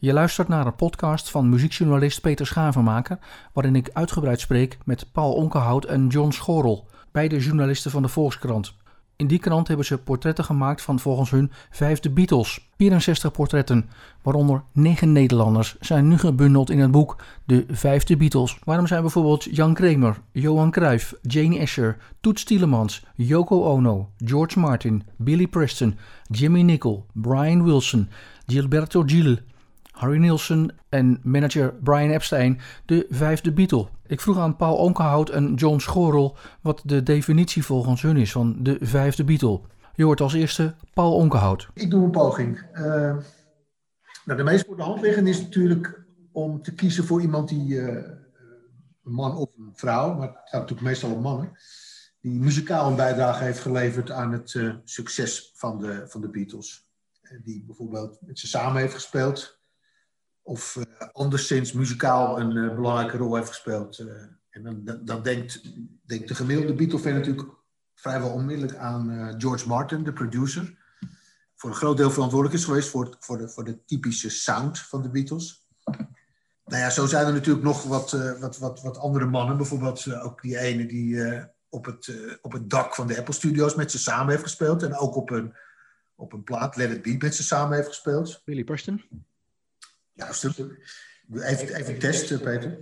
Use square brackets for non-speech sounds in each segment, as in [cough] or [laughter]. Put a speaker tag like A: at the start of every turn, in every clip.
A: Je luistert naar een podcast van muziekjournalist Peter Schavenmaker, waarin ik uitgebreid spreek met Paul Onkenhout en John Schorrel, beide journalisten van de Volkskrant. In die krant hebben ze portretten gemaakt van volgens hun vijfde Beatles. 64 portretten, waaronder 9 Nederlanders, zijn nu gebundeld in het boek De Vijfde Beatles. Waarom zijn bijvoorbeeld Jan Kramer, Johan Cruijff, Jane Asher, Toets Tielemans, Yoko Ono, George Martin, Billy Preston, Jimmy Nicol, Brian Wilson, Gilberto Gil, Harry Nilsson en manager Brian Epstein de vijfde Beatle. Ik vroeg aan Paul Onkenhout en John Schorel wat de definitie volgens hun is van de vijfde Beatle. Je hoort als eerste Paul Onkenhout.
B: Ik doe een poging. Uh, nou, de meest voor de hand liggende is natuurlijk om te kiezen voor iemand die, uh, een man of een vrouw, maar het gaat natuurlijk meestal om mannen, die muzikaal een bijdrage heeft geleverd aan het uh, succes van de, van de Beatles. Die bijvoorbeeld met ze samen heeft gespeeld, of uh, anderszins muzikaal een uh, belangrijke rol heeft gespeeld. Uh, en dan, dan, denkt, de gemiddelde Beatle-fan natuurlijk vrijwel onmiddellijk aan George Martin, de producer. Voor een groot deel verantwoordelijk is geweest voor, voor, de, voor de typische sound van de Beatles. Nou ja, zo zijn er natuurlijk nog wat, wat, wat, wat andere mannen. Bijvoorbeeld ook die ene die op, het, op het dak van de Apple Studios met ze samen heeft gespeeld. En ook op een, op een plaat, Let It Be, met ze samen heeft gespeeld.
A: Billy Preston.
B: Ja, even, even testen, Peter.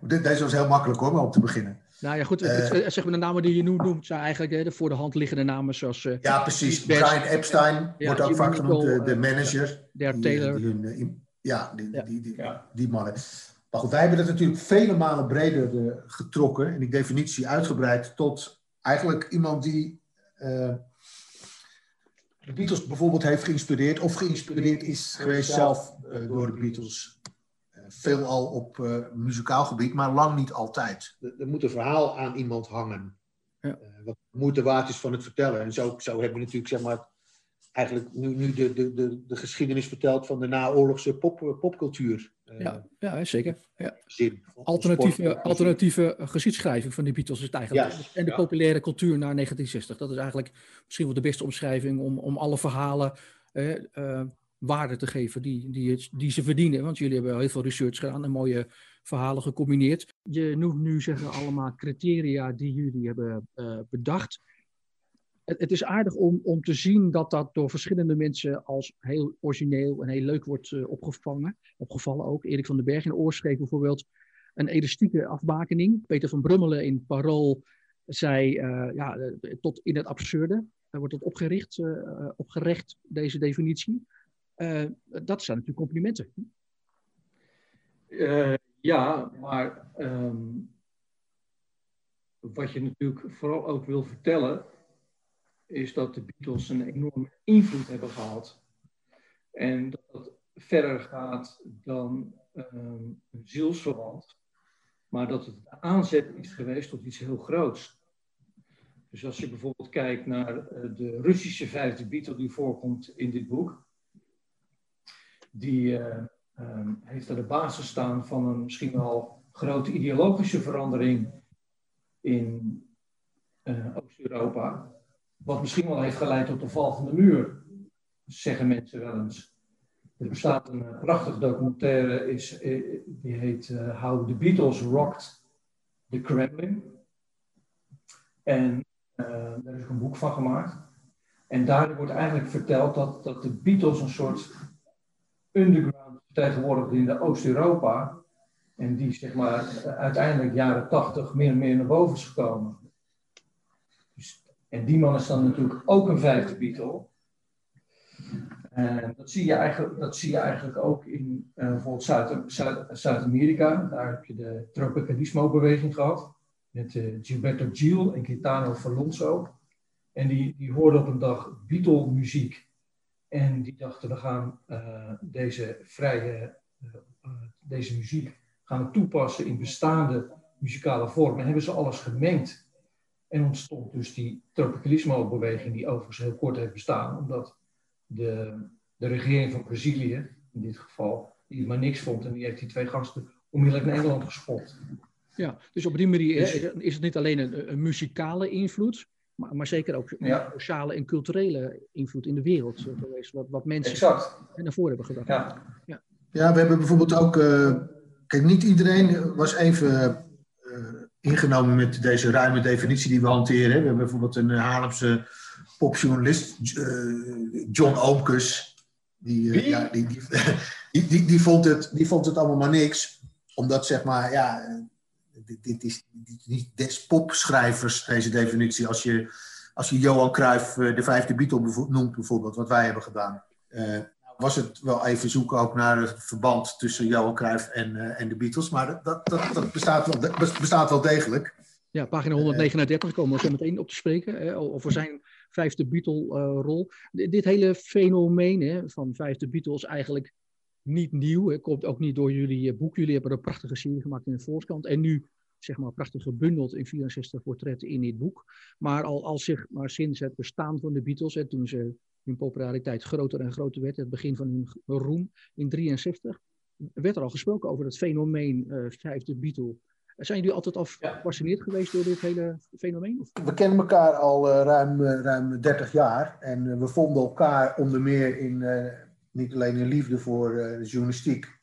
B: [laughs] Deze was heel makkelijk hoor, om te beginnen.
A: Nou ja, goed. Uh, zeg maar de namen die je nu noemt zijn eigenlijk hè, de voor de hand liggende namen zoals... Uh,
B: ja, precies. Brian Epstein ja, wordt ook vaak genoemd, de, de manager.
A: Der Taylor.
B: Die, die, ja, die, ja. Die, die, die, mannen. Maar goed, wij hebben dat natuurlijk vele malen breder uh, getrokken. En die definitie uitgebreid tot eigenlijk iemand die de Beatles bijvoorbeeld heeft geïnspireerd, of geïnspireerd is geweest zelf uh, door de Beatles. Uh, veelal op uh, muzikaal gebied, maar lang niet altijd. Er, moet een verhaal aan iemand hangen. Ja. wat moeite waard is van het vertellen. En zo, zo hebben we natuurlijk zeg maar, eigenlijk nu, nu de, de, de, de geschiedenis verteld van de naoorlogse pop, popcultuur.
A: Ja, ja, zeker. Ja. Zin, alternatieve, alternatieve geschiedschrijving van de Beatles is het eigenlijk. En de populaire cultuur na 1960. Dat is eigenlijk misschien wel de beste omschrijving om, om alle verhalen eh, waarde te geven die, die, die ze verdienen. Want jullie hebben heel veel research gedaan en mooie verhalen gecombineerd. Je noemt nu zeggen allemaal criteria die jullie hebben uh, bedacht het, is aardig om, om te zien dat dat door verschillende mensen als heel origineel en heel leuk wordt uh, opgevangen. Opgevallen ook. Erik van den Berg in Oorschreef bijvoorbeeld een elastieke afbakening. Peter van Brummelen in Parool zei uh, ja, eh, tot in het absurde. wordt het opgericht, uh, opgerecht, deze definitie. dat zijn natuurlijk complimenten.
C: ja, maar um, wat je natuurlijk vooral ook wil vertellen is dat de Beatles een enorme invloed hebben gehad. En dat dat verder gaat dan um, een zielsverwant, maar dat het de aanzet is geweest tot iets heel groots. Dus als je bijvoorbeeld kijkt naar uh, de Russische vijfde Beatle die voorkomt in dit boek, die uh, um, heeft aan de basis staan van een misschien wel grote ideologische verandering in uh, Oost-Europa. Wat misschien wel heeft geleid tot de val van de muur, zeggen mensen wel eens. Er bestaat een uh, prachtig documentaire, is, uh, die heet uh, How the Beatles Rocked the Kremlin. En daar is ook een boek van gemaakt. En daarin wordt eigenlijk verteld dat, dat de Beatles een soort underground vertegenwoordigden in de Oost-Europa. En die zeg maar uiteindelijk jaren tachtig meer en meer naar boven is gekomen. En die man is dan natuurlijk ook een vijfde Beatle. En dat zie je eigenlijk, dat zie je eigenlijk ook in uh, bijvoorbeeld Zuid-Amerika. Daar heb je de Tropicalismo-beweging gehad. Met uh, Gilberto Gil en Gitano Alonso. En die, die hoorden op een dag Beatle-muziek. En die dachten, we gaan deze vrije, deze muziek gaan toepassen in bestaande muzikale vormen. En hebben ze alles gemengd. En ontstond dus die tropicalismo-beweging, die overigens heel kort heeft bestaan, omdat de, de regering van Brazilië, in dit geval, die het maar niks vond en die heeft die twee gasten onmiddellijk naar Engeland gespot.
A: Ja, dus op die manier dus, is het niet alleen een, een muzikale invloed, maar, maar zeker ook een ja. sociale en culturele invloed in de wereld geweest, wat, wat mensen
C: exact.
A: naar voren hebben gebracht.
C: Ja.
B: Ja, we hebben bijvoorbeeld ook. kijk, niet iedereen was even ingenomen met deze ruime definitie die we hanteren. We hebben bijvoorbeeld een Haarlemse popjournalist, John Oomkes. Die, ja, die, [laughs] die, die, die, vond het, die vond het allemaal maar niks. Omdat, zeg maar, ja, dit, dit is niet des popschrijvers, deze definitie. Als je, als je Johan Cruijff de vijfde Beatle noemt, bijvoorbeeld, wat wij hebben gedaan. Uh, was het wel even zoeken ook naar het verband tussen Johan Cruijff en, uh, en de Beatles. Maar dat, dat, dat bestaat, wel, bestaat wel degelijk.
A: Ja, pagina 139 komen we zo meteen op te spreken. Hè, over zijn vijfde Beatle-rol. dit hele fenomeen hè, van vijfde Beatles eigenlijk niet nieuw. Het komt ook niet door jullie eh, boek. Jullie hebben een prachtige serie gemaakt in de voorkant. En nu zeg maar prachtig gebundeld in 64 portretten in dit boek. Maar al, al zeg maar sinds het bestaan van de Beatles, hè, toen ze hun populariteit groter en groter werd, het begin van hun roem in 63, werd er al gesproken over het fenomeen uh, vijfde Beatle. Zijn jullie altijd al gefascineerd geweest door dit hele fenomeen? Of?
B: We kennen elkaar al uh, ruim, uh, ruim 30 jaar. En we vonden elkaar onder meer in niet alleen een liefde voor de journalistiek,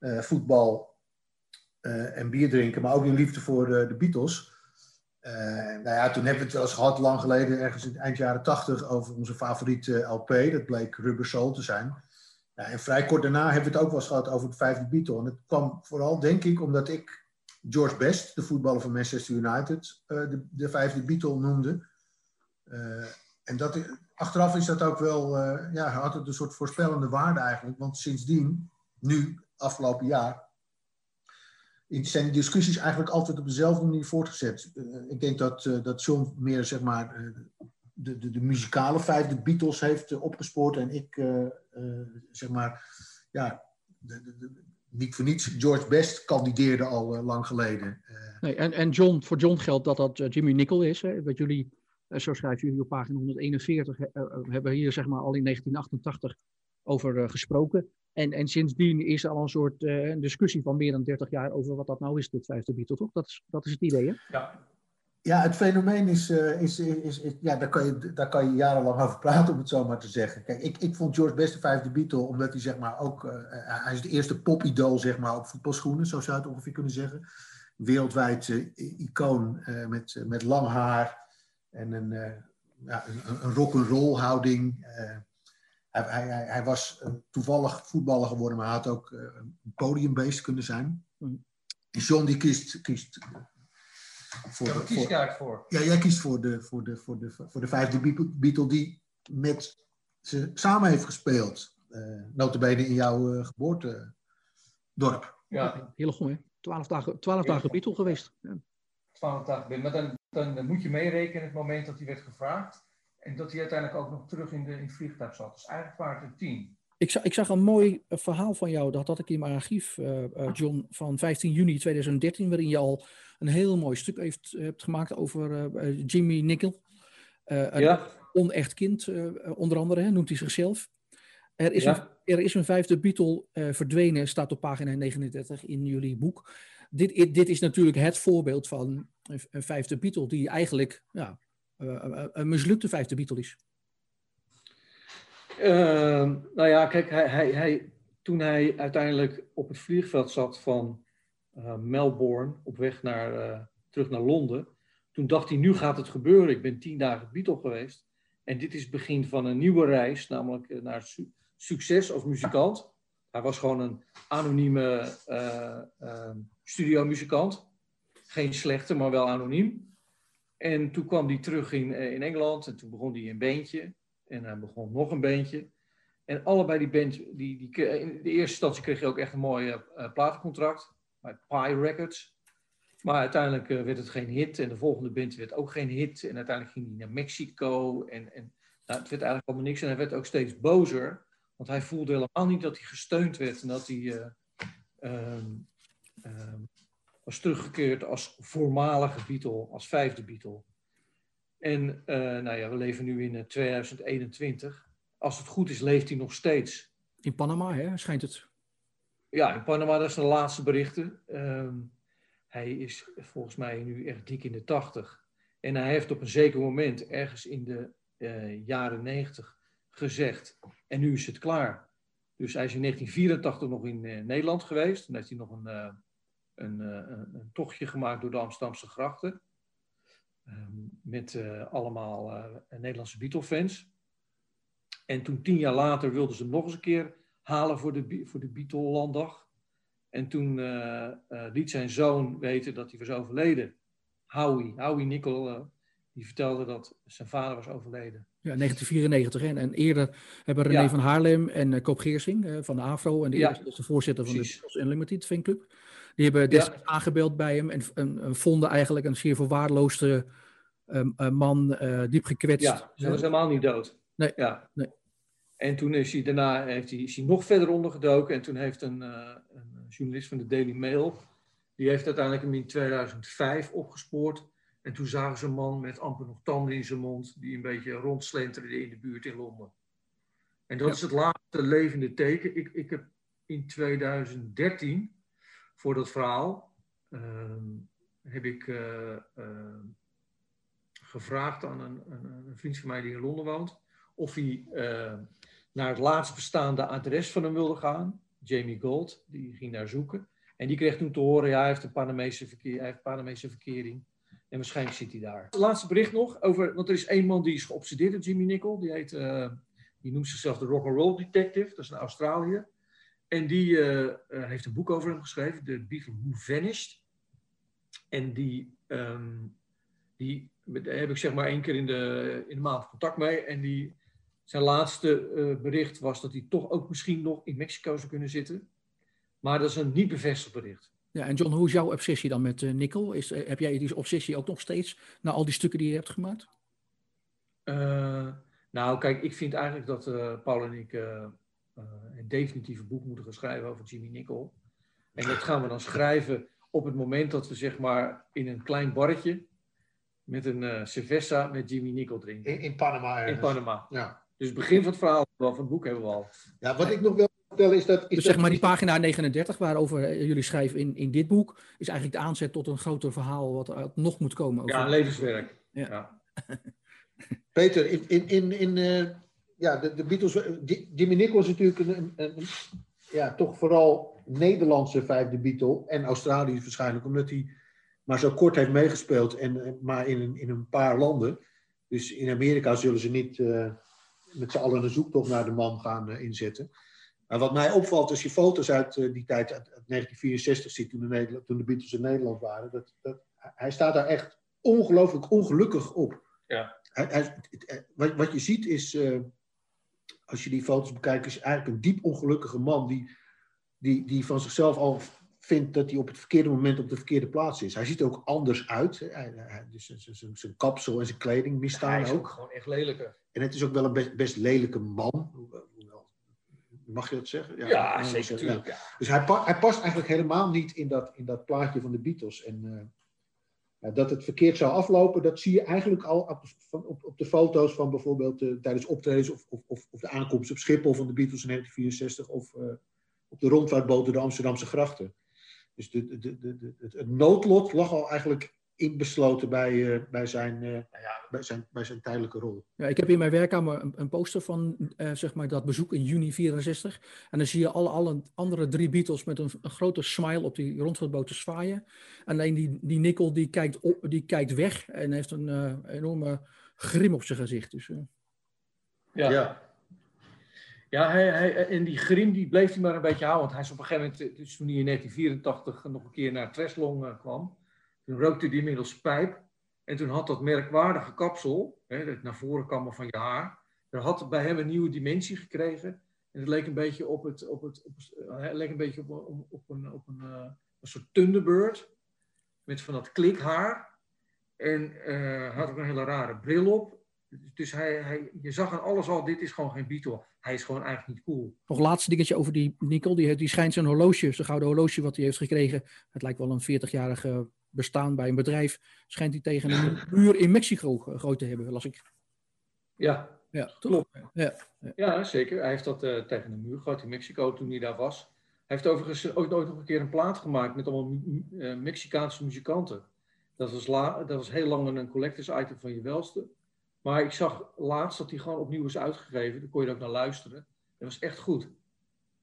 B: voetbal en bier drinken, maar ook een liefde voor de Beatles. Uh, nou ja, toen hebben we het wel eens gehad, lang geleden, ergens in eind jaren tachtig, over onze favoriete LP. Dat bleek Rubber Soul te zijn. Ja, en vrij kort daarna hebben we het ook wel eens gehad over de vijfde Beatle. En het kwam vooral, denk ik, omdat ik George Best, de voetballer van Manchester United, uh, de, de, vijfde Beatle noemde. En dat, achteraf is dat ook wel, ja, had het een soort voorspellende waarde eigenlijk. Want sindsdien, nu, afgelopen jaar, zijn discussies eigenlijk altijd op dezelfde manier voortgezet. Uh, ik denk dat, uh, dat John meer zeg maar, uh, de, de, de, muzikale vijfde Beatles heeft opgespoord en ik zeg maar, ja, de, de, niet voor niets, George Best kandideerde al lang geleden.
A: nee, en, en John, voor John geldt dat dat Jimmy Nicol is, hè, wat jullie, zo schrijven jullie op pagina 141, hebben hier zeg maar al in 1988 over gesproken. En, en sindsdien is er al een soort uh, discussie van meer dan 30 jaar over wat dat nou is, dit vijfde Beatle, toch? Dat is, dat is het idee, hè?
B: Ja. Ja, het fenomeen is, uh, is, is, is, ja, daar kan, je, daar kan je jarenlang over praten, om het zo maar te zeggen. Kijk, ik, ik vond George best de vijfde Beatle, omdat hij zeg maar ook, uh, hij is de eerste popidool zeg maar op voetbalschoenen, zo zou je het ongeveer kunnen zeggen. Wereldwijd icoon met, met lang haar en een, ja, een, een rock'n'roll houding. Hij, hij, hij was toevallig voetballer geworden, maar hij had ook uh, een podiumbeest kunnen zijn. Mm. John die kiest, kiest
C: voor. Ja, kies jij voor?
B: Ja, jij kiest voor de, voor de, voor de, voor de vijfde Beatle die met ze samen heeft gespeeld. Uh, notabene in jouw uh, geboortedorp.
A: Ja. Heel goed, hè? Twaalf dagen, twaalf dagen Beatle geweest. Ja.
C: Twaalf dagen, maar dan, dan moet je meerekenen het moment dat hij werd gevraagd. En dat hij uiteindelijk ook nog terug in, de, in het vliegtuig zat. Dus eigenlijk waren het tien.
A: Ik zag, ik zag een mooi eh, verhaal van jou, dat had ik in mijn archief, uh, uh, John, van 15 juni 2013, waarin je al een heel mooi stuk heeft, hebt gemaakt over uh, Jimmy Nickel. een ja. onecht kind, onder andere, hè, noemt hij zichzelf. Er is, ja. een, er is een vijfde Beatle verdwenen, staat op pagina 39 in jullie boek. Dit, dit is natuurlijk het voorbeeld van een vijfde Beatle die eigenlijk ja, eh, een mislukte vijfde Beatle is?
C: Uh, nou ja, kijk, hij, hij, hij, toen hij uiteindelijk op het vliegveld zat van uh, Melbourne op weg naar, uh, terug naar Londen, toen dacht hij, nu gaat het gebeuren. Ik ben tien dagen Beatle geweest. En dit is het begin van een nieuwe reis, namelijk naar su succes als muzikant. Hij was gewoon een anonieme uh, studiomuzikant. Geen slechte, maar wel anoniem. En toen kwam hij terug in, eh, in Engeland en toen begon hij een beentje. En hij begon nog een beentje. En allebei die bands, die, die, in de eerste instantie kreeg je ook echt een mooi uh, platencontract bij Pie Records. Maar uiteindelijk werd het geen hit en de volgende band werd ook geen hit. En uiteindelijk ging hij naar Mexico en, en nou, het werd eigenlijk allemaal niks. En hij werd ook steeds bozer, want hij voelde helemaal niet dat hij gesteund werd en dat hij um, um, was teruggekeerd als voormalige Beatle, als vijfde Beatle. En uh, nou ja, we leven nu in 2021. Eh, als het goed is, leeft hij nog steeds.
A: In Panama, hè, schijnt het.
C: Ja, in Panama, dat zijn de laatste berichten. Um, hij is volgens mij nu echt dik in de tachtig. En hij heeft op een zeker moment, ergens in de uh, jaren negentig, gezegd: En nu is het klaar. Dus hij is in 1984 nog in Nederland geweest. Toen heeft hij nog een, een, een, een tochtje gemaakt door de Amsterdamse grachten. Ehm, met allemaal Nederlandse Beatle-fans. En toen tien jaar later wilden ze hem nog eens een keer halen voor de, voor de Beatle-landdag. En toen uh, uh, liet zijn zoon weten dat hij was overleden. Howie, Howie Nickel, uh, die vertelde dat zijn vader was overleden.
A: Ja, 1994. En, en eerder hebben René van Haarlem en Koop Geersing van de AFRO en de, ja, eerste, de voorzitter van Precies. de Beatles Unlimited Fanclub. Die hebben destijds aangebeld bij hem en, en, vonden eigenlijk een zeer verwaarloosde man, diep gekwetst.
C: Ja, ze was helemaal niet dood.
A: Nee, ja. nee.
C: En toen is hij daarna heeft hij, is hij nog verder ondergedoken. En toen heeft een, uh, een, journalist van de Daily Mail, die heeft uiteindelijk hem in 2005 opgespoord. En toen zagen ze een man met amper nog tanden in zijn mond, die een beetje rondslenterde in de buurt in Londen. En dat is het laatste levende teken. Ik, ik heb in 2013, voor dat verhaal, uh, heb ik uh, gevraagd aan een, een, een, vriend van mij die in Londen woont, of hij naar het laatst bestaande adres van hem wilde gaan. Jamie Gold, die ging daar zoeken. En die kreeg toen te horen, hij heeft een Panamese, verkeer, hij heeft Panamese verkering. En waarschijnlijk zit hij daar. Laatste bericht nog, over, want er is één man die is geobsedeerd door Jimmy Nickel. Die, heet, die noemt zichzelf de Rock and Roll Detective, dat is een Australiër. En die uh, heeft een boek over hem geschreven, The Beatle Who Vanished. En die, um, die daar heb ik zeg maar één keer in de, in de maand contact mee. En die zijn laatste uh, bericht was dat hij toch ook misschien nog in Mexico zou kunnen zitten. Maar dat is een niet bevestigd bericht.
A: Ja, en John, hoe is jouw obsessie dan met uh, Nickel? Is, heb jij die obsessie ook nog steeds na al die stukken die je hebt gemaakt?
C: nou, kijk, ik vind eigenlijk dat Paul en ik een definitieve boek moeten gaan schrijven over Jimmy Nickel. En dat gaan we dan schrijven op het moment dat we zeg maar in een klein barretje met een uh, cerveza met Jimmy Nickel drinken.
B: In, in Panama
C: ergens. In Panama. Ja. Dus het begin van het verhaal van het boek hebben we al.
B: Ja, wat ik nog wil vertellen is dat... Is
A: dus zeg maar die pagina 39 waarover eh, jullie schrijven in, in dit boek... is eigenlijk de aanzet tot een groter verhaal wat er nog moet komen.
C: Over... Ja, levenswerk. Ja. ja. [laughs]
B: Peter, in, in, in, in uh, ja, de, de Beatles... Jimmy Nichols is natuurlijk een, een, ja, toch vooral Nederlandse vijfde Beatle. En Australië waarschijnlijk, omdat hij maar zo kort heeft meegespeeld. En, maar in, een, in een paar landen. Dus in Amerika zullen ze niet... Uh, met z'n allen een zoektocht naar de man gaan uh, inzetten. Maar wat mij opvalt als je foto's uit uh, die tijd, uit, 1964 ziet, toen de, toen de Beatles in Nederland waren, dat, dat, hij staat daar echt ongelooflijk ongelukkig op.
C: Ja.
B: Hij, hij, eh, wat, wat, je ziet is, als je die foto's bekijkt, is eigenlijk een diep ongelukkige man die, die, die van zichzelf al vindt dat hij op het verkeerde moment op de verkeerde plaats is. Hij ziet er ook anders uit. Hij, hij, dus zijn kapsel en zijn kleding misstaan ook.
C: Hij is ook gewoon echt lelijker.
B: En het is ook wel een best, best lelijke man. Mag je dat zeggen?
C: Ja, ja zeker. Ja.
B: Dus hij, hij, past eigenlijk helemaal niet in dat, in dat plaatje van de Beatles. En uh, dat het verkeerd zou aflopen, dat zie je eigenlijk al op, op, op de foto's van bijvoorbeeld uh, tijdens optredens of, of, of, de aankomst op Schiphol van de Beatles in 1964 of uh, op de rondvaartboten de Amsterdamse grachten. Dus de, de, de, het noodlot lag al eigenlijk inbesloten bij, uh, bij, zijn, uh, ja, bij, zijn, bij zijn tijdelijke rol.
A: Ja, ik heb in mijn werkkamer een, een poster van uh, zeg maar dat bezoek in juni 64. En dan zie je alle, alle andere drie Beatles met een, een grote smile op die rondvaartboot zwaaien. En alleen die, die Nickel die kijkt, op, die kijkt weg en heeft een enorme grim op zijn gezicht. Dus,
C: ja. ja. Ja, hij, hij, en die grim die bleef hij maar een beetje houden. Want hij is op een gegeven moment, dus toen hij in 1984 nog een keer naar Treslong kwam, toen rookte hij inmiddels pijp. En toen had dat merkwaardige kapsel, hè, dat naar voren kwam van je haar, dat had bij hem een nieuwe dimensie gekregen. En het leek een beetje op het, op het, op, het leek een beetje op, op, op een, op een, uh, een soort Thunderbird. Met van dat klikhaar. En uh, had ook een hele rare bril op. Dus hij, hij, je zag aan alles al, dit is gewoon geen Beatle. Hij is gewoon eigenlijk niet cool.
A: Nog laatste dingetje over die Nicole. Die, die schijnt zijn horloge, zijn gouden horloge wat hij heeft gekregen. Het lijkt wel een 40-jarige bestaan bij een bedrijf, schijnt hij tegen een muur in Mexico gegooid te hebben, las ik.
C: Ja,
A: ja
C: klopt. Ja, ja. ja, zeker. Hij heeft dat uh, tegen een muur gegooid in Mexico toen hij daar was. Hij heeft overigens ooit, ooit nog een keer een plaat gemaakt met allemaal uh, Mexicaanse muzikanten. Dat was, la, dat was heel lang een collectors item van je welste. Maar ik zag laatst dat hij gewoon opnieuw is uitgegeven. Daar kon je ook naar luisteren. Dat was echt goed.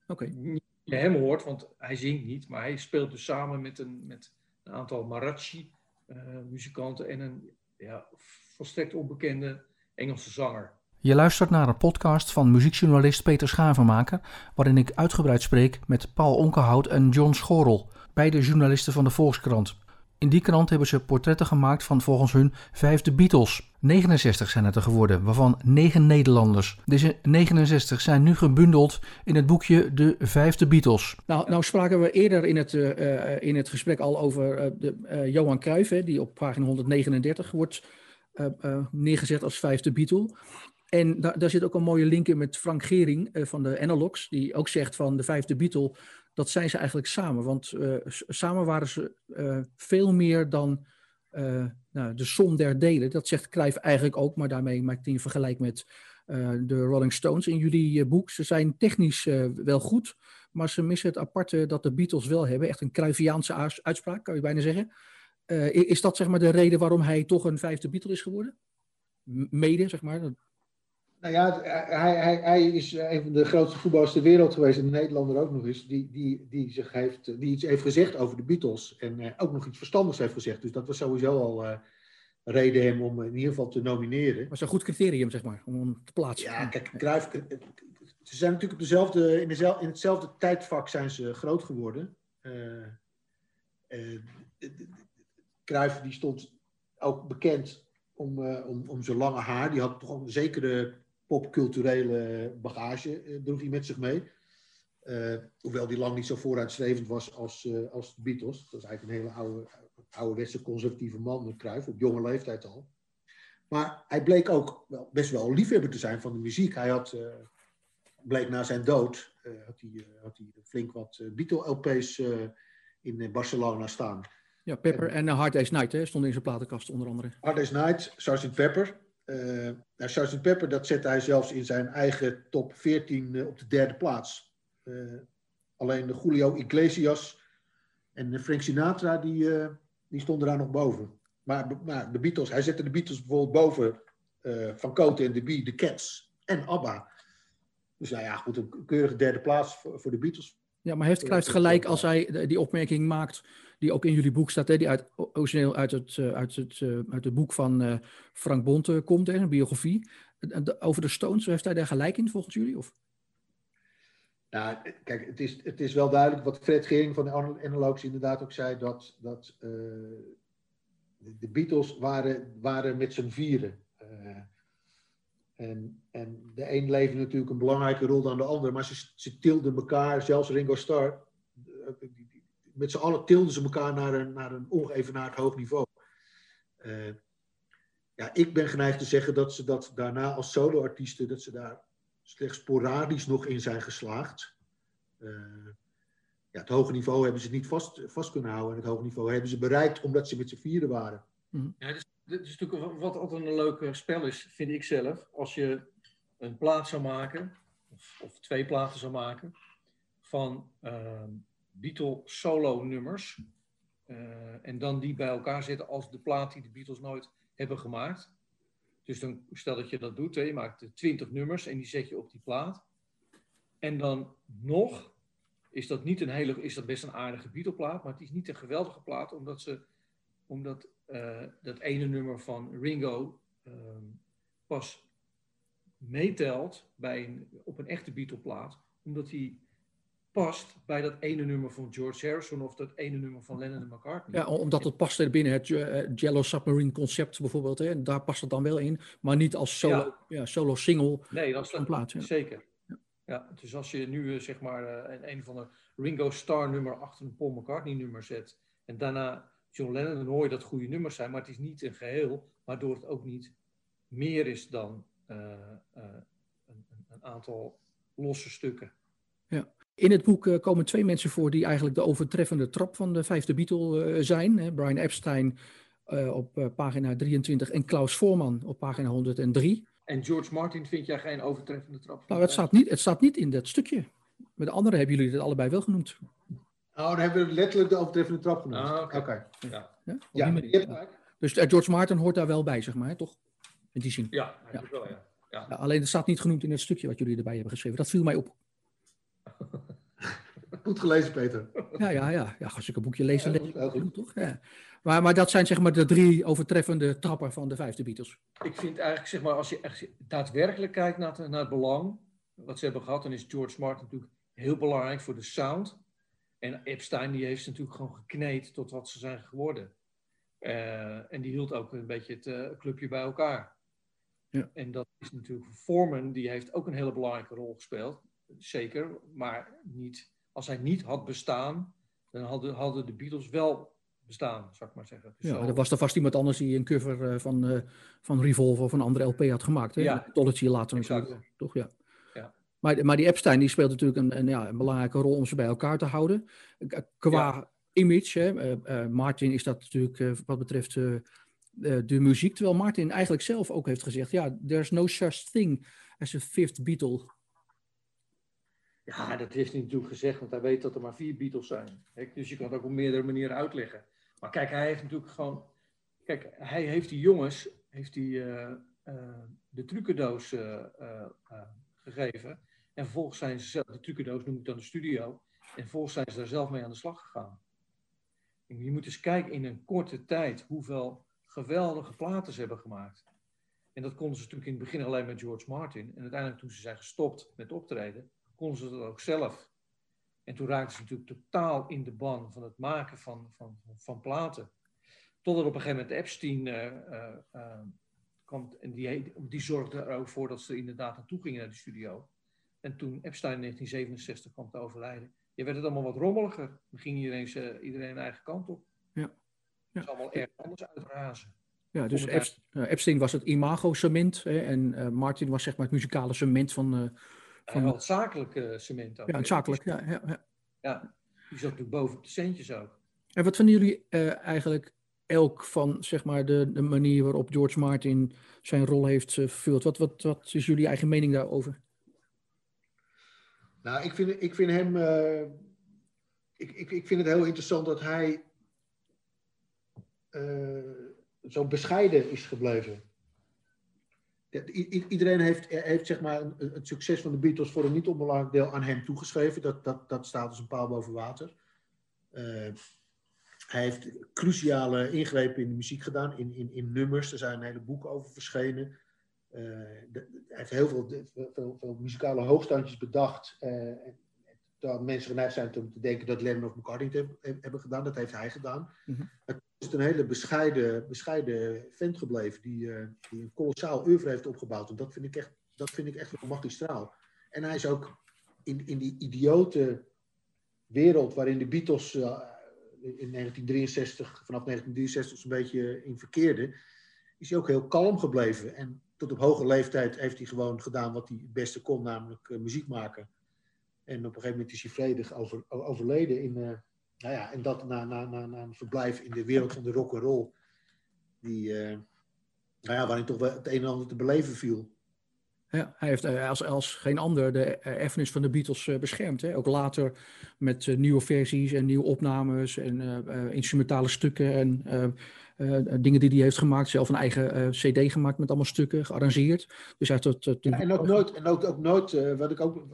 C: okay. je hem hoort, want hij zingt niet, maar hij speelt dus samen met een, met een aantal Marachi-muzikanten en een ja, volstrekt onbekende Engelse zanger.
A: Je luistert naar een podcast van muziekjournalist Peter Schavenmaker, waarin ik uitgebreid spreek met Paul Onkenhout en John Schorel, beide journalisten van de Volkskrant. In die krant hebben ze portretten gemaakt van volgens hun vijfde Beatles. 69 zijn het er geworden, waarvan 9 Nederlanders. Deze 69 zijn nu gebundeld in het boekje De Vijfde Beatles. Nou, nou spraken we eerder in het, uh, in het gesprek al over uh, de, Johan Cruijff, hè, die op pagina 139 wordt neergezet als vijfde Beatle. En daar, daar zit ook een mooie link in met Frank Gering van de Analogs, die ook zegt van de vijfde Beatle dat zijn ze eigenlijk samen. Want uh, samen waren ze uh, veel meer dan uh, nou, de som der delen. Dat zegt Cruijff eigenlijk ook, maar daarmee maakt hij een vergelijk met de Rolling Stones in jullie boek. Ze zijn technisch wel goed, maar ze missen het aparte dat de Beatles wel hebben. Echt een Cruyffiaanse uitspraak, kan je bijna zeggen. is dat zeg maar de reden waarom hij toch een vijfde Beatle is geworden? Mede, zeg maar.
B: Nou ja, hij, hij, hij is een van de grootste voetballers ter wereld geweest, en de Nederlander ook nog eens, die, die, die, zich heeft, die iets heeft gezegd over de Beatles. En uh, ook nog iets verstandigs heeft gezegd. Dus dat was sowieso al uh, reden hem om in ieder geval te nomineren.
A: Was een goed criterium, zeg maar, om hem te plaatsen.
B: Ja, kijk, Cruijff, ze zijn natuurlijk op dezelfde, in, dezelfde, in hetzelfde tijdvak zijn ze groot geworden. Uh, Cruijff die stond ook bekend om, om, om zijn lange haar. Die had toch een zekere popculturele bagage uh, droeg hij met zich mee. Uh, hoewel die lang niet zo vooruitstrevend was als, uh, als de Beatles. Dat is eigenlijk een hele oude, ouderwetse conservatieve man met Kruif, op jonge leeftijd al. Maar hij bleek ook wel, best wel liefhebber te zijn van de muziek. Hij had, bleek na zijn dood, had, hij, had hij flink wat Beatle-LP's in Barcelona staan.
A: Ja, Pepper en, en Hard Day's Night hè, stonden in zijn platenkast onder andere.
B: Hard Day's Night, Sgt. Pepper. Uh, nou, Sgt. Pepper, dat zette hij zelfs in zijn eigen top 14 uh, op de derde plaats. Uh, alleen de Julio Iglesias en Frank Sinatra, die, die stonden daar nog boven. Maar, maar, de Beatles, hij zette de Beatles bijvoorbeeld boven Van Cote en de Bee, de Cats en ABBA. Dus nou ja, goed, een keurige derde plaats voor, voor de Beatles.
A: Ja, maar heeft Kruijff gelijk als hij die opmerking maakt die ook in jullie boek staat, hè, die uit, origineel uit het, eh, uit het, eh, uit het boek van uh, Frank Bonte komt, een biografie. Over de Stones, heeft hij daar gelijk in volgens jullie? Of?
B: Nou, kijk, het is, het is wel duidelijk wat Fred Gering van de Analogs inderdaad ook zei, dat, dat de Beatles waren, waren met z'n vieren. En, en de een leefde natuurlijk een belangrijke rol dan de ander, maar ze, ze tilden elkaar, zelfs Ringo Starr, met z'n allen tilden ze elkaar naar een, naar een ongeëvenaard hoog niveau. Uh, ja, ik ben geneigd te zeggen dat ze dat daarna als soloartiesten, dat ze daar slechts sporadisch nog in zijn geslaagd. Uh, ja, het hoge niveau hebben ze niet vast, vast kunnen houden. En het hoge niveau hebben ze bereikt omdat ze met z'n vieren waren.
C: Mhm. Ja, dit is, dit is natuurlijk wat altijd een leuk spel is, vind ik zelf. Als je een plaat zou maken, of, of twee platen zou maken, van uh, Beatle solo nummers. Uh, en dan die bij elkaar zetten als de plaat die de Beatles nooit hebben gemaakt. Dus dan stel dat je dat doet, hè, je maakt 20 nummers en die zet je op die plaat. En dan nog is dat, niet een hele, is dat best een aardige Beatle-plaat, maar het is niet een geweldige plaat, omdat, ze, omdat uh, dat ene nummer van Ringo uh, pas meetelt bij een, op een echte Beatle-plaat, omdat hij past bij dat ene nummer van George Harrison of dat ene nummer van Lennon en McCartney.
A: Ja, omdat het past binnen het uh, Jello Submarine concept bijvoorbeeld. Hè, en daar past het dan wel in, maar niet als solo, ja. ja solo single.
C: Nee, dat is een plaats. Ja. Zeker. Ja. ja. dus als je nu uh, zeg maar uh, een, een van de Ringo Starr nummer achter een Paul McCartney nummer zet en daarna John Lennon, dan hoor je dat goede nummers zijn, maar het is niet een geheel, waardoor het ook niet meer is dan een, een aantal losse stukken.
A: Ja. In het boek uh, komen twee mensen voor die eigenlijk de overtreffende trap van de vijfde Beatle uh, zijn. Hè? Brian Epstein uh, op pagina 23 en Klaus Voorman op pagina 103.
C: En George Martin vind jij geen overtreffende trap?
A: Nou, het staat, niet, het staat niet in dat stukje. Met de anderen hebben jullie het allebei wel genoemd.
B: Oh, dan hebben we letterlijk de overtreffende trap genoemd.
C: Ah, Oké. Okay. Okay. Ja.
B: Ja? ja, ja.
A: Dus George Martin hoort daar wel bij, zeg maar, toch? In die zin.
C: Ja, ja. Wel, ja.
A: ja. alleen het staat niet genoemd in het stukje wat jullie erbij hebben geschreven. Dat viel mij op. [laughs]
B: Goed gelezen, Peter. [laughs]
A: Ja, ja, ja. ja als ik een boekje lees, dan lees ik goed, toch? Ja. Maar, maar dat zijn zeg maar de drie overtreffende trappen van de vijfde Beatles.
C: Ik vind eigenlijk, zeg maar, als je echt daadwerkelijk kijkt naar, naar het belang wat ze hebben gehad, dan is George Martin natuurlijk heel belangrijk voor de sound. En Epstein die heeft ze natuurlijk gewoon gekneed tot wat ze zijn geworden. Uh, en die hield ook een beetje het uh, clubje bij elkaar. Ja. En dat is natuurlijk Foreman, die heeft ook een hele belangrijke rol gespeeld. Zeker, maar niet, als hij niet had bestaan, dan hadden, hadden de Beatles wel bestaan, zou ik maar zeggen.
A: Dus ja, er was er vast iemand anders die een cover uh, van, uh, van Revolver of een andere LP had gemaakt. Hè? Ja. Later natuurlijk. Toch, ja. ja. Maar, maar die Epstein die speelt natuurlijk een, een, ja, een belangrijke rol om ze bij elkaar te houden. Qua image, hè, uh, Martin is dat natuurlijk wat betreft de muziek. Terwijl Martin eigenlijk zelf ook heeft gezegd, ja, there's no such thing as a fifth Beatle.
C: Ja, dat heeft hij natuurlijk gezegd, want hij weet dat er maar vier Beatles zijn. Dus je kan het ook op meerdere manieren uitleggen. Maar kijk, hij heeft natuurlijk gewoon. Kijk, hij heeft die jongens heeft die, uh, uh, de trucendoos uh, gegeven. En vervolgens zijn ze zelf, de trucendoos noem ik dan de studio. En vervolgens zijn ze daar zelf mee aan de slag gegaan. Je moet eens kijken in een korte tijd hoeveel geweldige platen ze hebben gemaakt. En dat konden ze natuurlijk in het begin alleen met George Martin. En uiteindelijk toen ze zijn gestopt met optreden, konden ze dat ook zelf. En toen raakten ze natuurlijk totaal in de ban van het maken van, van, van platen. Totdat op een gegeven moment Epstein uh, uh, uh, kwam en die, die zorgde er ook voor dat ze inderdaad naartoe gingen naar de studio. En toen Epstein in 1967 kwam te overlijden, je werd het allemaal wat rommeliger. Dan ging iedereen, iedereen een eigen kant op. Ja. ja. Het is allemaal erg anders uitrazen.
A: Ja, dus Epstein was het imago-cement en Martin was zeg maar het muzikale cement van,
C: van het zakelijke cement ook.
A: Ja, zakelijk, ja, ja,
C: ja. ja. Die zat natuurlijk boven op de centjes ook.
A: En wat vinden jullie uh, eigenlijk elk van zeg maar, de, de manier waarop George Martin zijn rol heeft uh, vervuld? Wat, wat, wat is jullie eigen mening daarover?
B: Nou, ik vind, ik vind hem. Uh, ik, ik, ik vind het heel interessant dat hij zo bescheiden is gebleven iedereen heeft, heeft zeg maar, het succes van de Beatles voor een niet onbelangrijk deel aan hem toegeschreven. Dat, dat, dat staat als een paal boven water. Uh, hij heeft cruciale ingrepen in de muziek gedaan, in, in, in nummers. Er zijn hele boeken over verschenen. Uh, de, hij heeft heel veel, veel, veel, muzikale hoogstandjes bedacht. Uh, terwijl mensen geneigd zijn om te denken dat Lennon of McCartney het hebben gedaan. Dat heeft hij gedaan. Mm -hmm is een hele bescheiden, bescheiden vent gebleven die, uh, die een kolossaal oeuvre heeft opgebouwd. En dat vind ik echt, dat vind ik echt magistraal. En hij is ook in, in die idiote wereld waarin de Beatles uh, in 1963, vanaf 1963 zo'n beetje in verkeerde, is hij ook heel kalm gebleven. En tot op hoge leeftijd heeft hij gewoon gedaan wat hij het beste kon, namelijk uh, muziek maken. En op een gegeven moment is hij vredig over, overleden in, nou ja, en dat na, na, na, na een verblijf in de wereld van de rock and roll, die, uh, nou ja, waarin toch wel het een en ander te beleven viel.
A: Ja, hij heeft eh, als, als geen ander de erfenis van de Beatles beschermd. Hè? Ook later met nieuwe versies en nieuwe opnames en instrumentale stukken en dingen die hij heeft gemaakt. Zelf een eigen CD gemaakt met allemaal stukken, gearrangeerd. Dus hij heeft
B: dat, ja, en ook nooit, en ook, ook nooit wat ik ook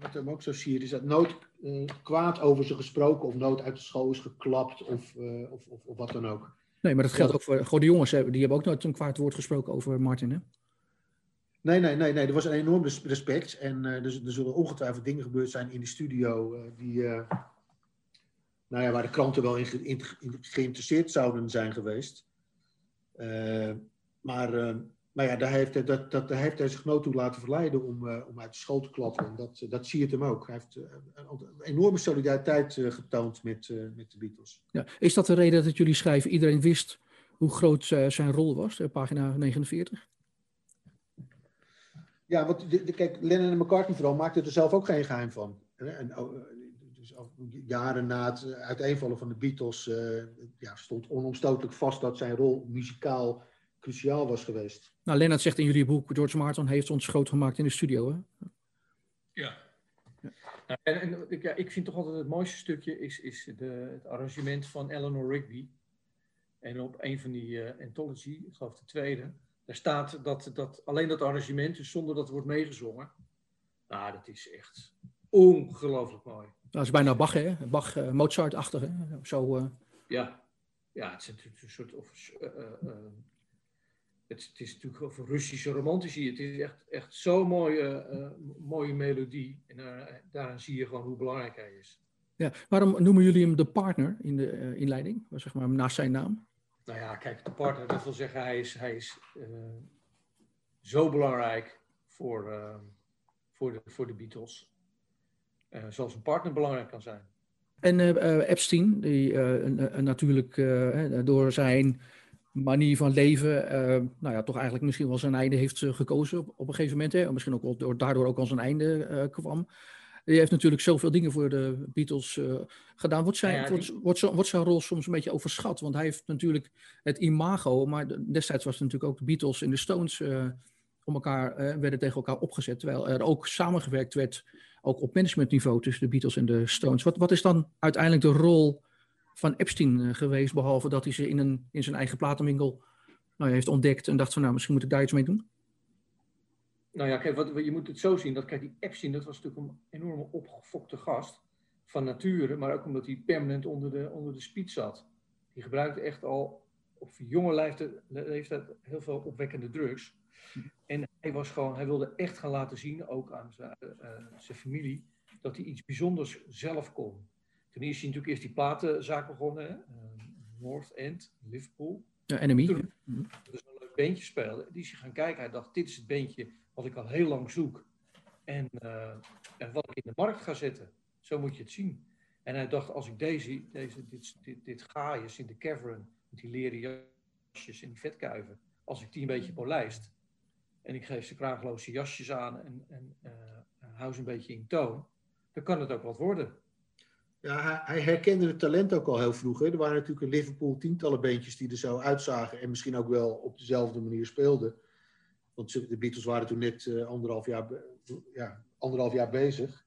B: wat hem ook zo zie, is dat nooit uh, kwaad over ze gesproken of nooit uit de school is geklapt of, uh, of, of, of, wat dan ook.
A: Nee, maar dat geldt ook voor, de jongens. Hè? Die hebben ook nooit een kwaad woord gesproken over Martin, hè?
B: Nee, nee, nee, nee. Er was een enorm respect. En uh, er, er, zullen ongetwijfeld dingen gebeurd zijn in de studio die, nou ja, waar de kranten wel in, in, in geïnteresseerd zouden zijn geweest. maar maar ja, daar heeft, dat, dat, daar heeft hij zich nooit toe laten verleiden om, uh, om uit de school te klappen. En dat, dat zie je hem ook. Hij heeft uh, een enorme solidariteit uh, getoond met, met de Beatles.
A: Ja. Is dat de reden dat jullie schrijven, iedereen wist hoe groot zijn rol was, pagina 49?
B: Ja, want de, de, kijk, Lennon en McCartney vooral maakten er zelf ook geen geheim van. En, oh, dus jaren na het uiteenvallen van de Beatles ja, stond onomstotelijk vast dat zijn rol muzikaal cruciaal was geweest.
A: Nou, Lennart zegt in jullie boek, George Martin heeft ons groot gemaakt in de studio. Hè?
C: Ja. ja. Nou, en, en ja, ik vind toch altijd het mooiste stukje is, is de, het arrangement van Eleanor Rigby. En op een van die uh, anthology, ik geloof de tweede, daar staat dat, dat alleen dat arrangement, dus zonder dat het wordt meegezongen, nou, dat is echt ongelooflijk mooi.
A: Dat is bijna Bach, hè? Bach, uh, Mozart-achtig, Zo, uh...
C: Ja. ja, het is natuurlijk een soort... Of, uh, het, het, is natuurlijk over Russische romantici. Het is echt, echt zo'n mooie, mooie melodie. En daar, daaraan zie je gewoon hoe belangrijk hij is.
A: Ja, waarom noemen jullie hem de partner in de inleiding? Zeg maar, naast zijn naam?
C: Nou ja, kijk, de partner, dat wil zeggen, hij is, hij is zo belangrijk voor, voor, de, voor de Beatles. Eh, zoals een partner belangrijk kan zijn.
A: En Epstein, die natuurlijk door zijn manier van leven, nou ja, toch eigenlijk misschien wel zijn einde heeft gekozen op, op een gegeven moment. Hè, misschien ook door, daardoor ook al zijn einde kwam. Die heeft natuurlijk zoveel dingen voor de Beatles gedaan. Wordt zijn, wordt, wordt, wordt, zijn rol soms een beetje overschat? Want hij heeft natuurlijk het imago, maar destijds was het natuurlijk ook de Beatles en de Stones om elkaar, werden tegen elkaar opgezet. Terwijl er ook samengewerkt werd ook op managementniveau tussen de Beatles en de Stones. Wat, wat is dan uiteindelijk de rol van Epstein eh, geweest, behalve dat hij ze in, een, in zijn eigen platenwinkel nou, heeft ontdekt en dacht van nou, misschien moet ik daar iets mee doen?
C: Nou ja, kijk, wat, je moet het zo zien, dat kijk, die Epstein, dat was natuurlijk een enorme opgefokte gast van nature, maar ook omdat hij permanent onder de, onder de speed zat. Die gebruikte echt al op jonge leeftijd, leeftijd heel veel opwekkende drugs. En hij, was gewoon, hij wilde echt gaan laten zien, ook aan zijn, uh, zijn familie, dat hij iets bijzonders zelf kon. Toen is hij natuurlijk eerst die platenzaak begonnen? Uh, North End, Liverpool.
A: Ja, Enemy.
C: Toen, dus een leuk beentje speelde. Die is gaan kijken. Hij dacht, dit is het beentje wat ik al heel lang zoek. En, en wat ik in de markt ga zetten. Zo moet je het zien. En hij dacht, als ik deze, deze dit, dit, dit gaaiers in de cavern, met die leren jasjes en die vetkuiven, als ik die een beetje polijst, en ik geef ze kraagloze jasjes aan en, en uh, hou ze een beetje in toon, dan kan het ook wat worden.
B: Hij, herkende het talent ook al heel vroeg. Hè. Er waren natuurlijk in Liverpool tientallen beentjes die er zo uitzagen en misschien ook wel op dezelfde manier speelden. Want de Beatles waren toen net uh, anderhalf, jaar, ja, anderhalf jaar bezig.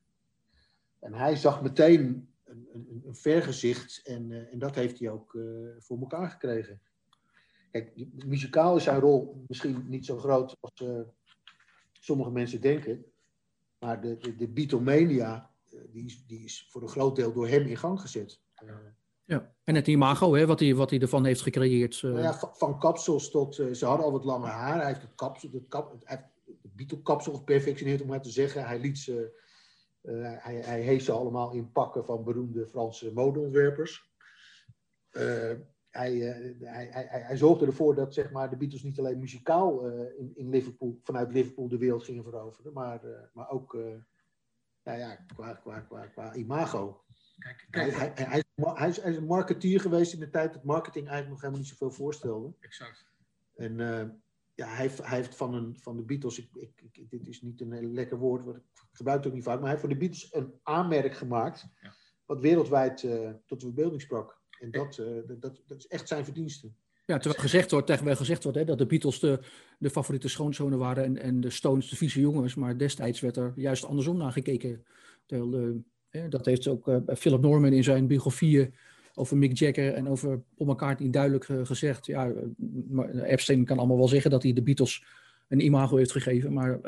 B: En hij zag meteen een, een, een vergezicht en, uh, en dat heeft hij ook voor elkaar gekregen. Kijk, muzikaal is zijn rol misschien niet zo groot als sommige mensen denken. Maar de, de, de Beatlemania, die, is, die is voor een groot deel door hem in gang gezet.
A: Ja, en het imago, hè, wat, hij, wat hij ervan heeft gecreëerd.
B: Nou ja, van, kapsels tot... ze hadden al wat langer haar. Hij heeft het kapsel, het kap, hij heeft de Beatle-kapsel geperfectioneerd, om maar te zeggen. Hij liet ze... hij, hij heeft ze allemaal in pakken van beroemde Franse modeontwerpers. Hij, hij, hij, hij, zorgde ervoor dat zeg maar, de Beatles niet alleen muzikaal in, in, Liverpool, vanuit Liverpool de wereld gingen veroveren, maar, maar ook nou ja, qua, qua, qua, qua imago. Kijk, kijk. Hij, hij, hij, is, hij is een marketeer geweest in de tijd dat marketing eigenlijk nog helemaal niet zoveel voorstelde.
C: Exact.
B: En ja, hij, heeft, hij heeft van, een, van de Beatles, ik, ik, ik, dit is niet een lekker woord, ik gebruik het ook niet vaak, maar hij heeft van de Beatles een aanmerk gemaakt, ja. wat wereldwijd tot de verbeelding sprak. En dat, uh, dat, dat is echt zijn verdienste.
A: Ja, terwijl gezegd wordt, tegen gezegd wordt hè, dat de Beatles de, de favoriete schoonzonen waren en, en de Stones de vieze jongens. Maar destijds werd er juist andersom naar gekeken. De, hè, dat heeft ook uh, Philip Norman in zijn biografieën over Mick Jagger en over Paul McCartney duidelijk uh, gezegd. Ja, Epstein kan allemaal wel zeggen dat hij de Beatles een imago heeft gegeven. Maar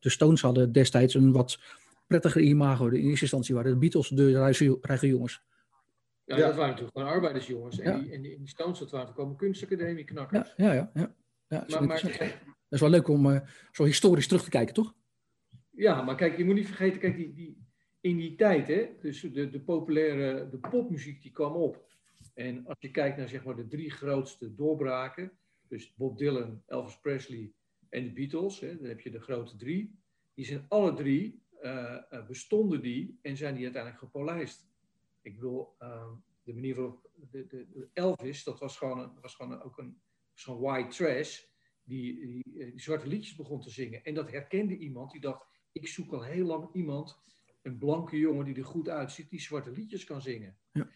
A: de Stones hadden destijds een wat prettiger imago. In eerste instantie waren de Beatles de rijke jongens.
C: Ja, dat waren natuurlijk gewoon arbeidersjongens. En, die, en die, in die Stones, dat waren komen kunstacademie knakkers.
A: Ja, ja, ja. ja. maar, dat is wel leuk om uh, zo historisch terug te kijken, toch?
C: Ja, maar kijk, je moet niet vergeten, kijk, die, die, in die tijd, hè, dus de, de populaire, de popmuziek die kwam op. En als je kijkt naar zeg maar de drie grootste doorbraken, dus Bob Dylan, Elvis Presley en de Beatles, hè, dan heb je de grote drie. Die zijn alle drie, uh, bestonden die en zijn die uiteindelijk gepolijst. Ik bedoel, uh, de manier waarop de, de, Elvis, dat was gewoon, was gewoon ook een zo'n white trash, die, die, eh, die, zwarte liedjes begon te zingen. En dat herkende iemand die dacht, ik zoek al heel lang iemand, een blanke jongen die er goed uitziet, die zwarte liedjes kan zingen. Ja.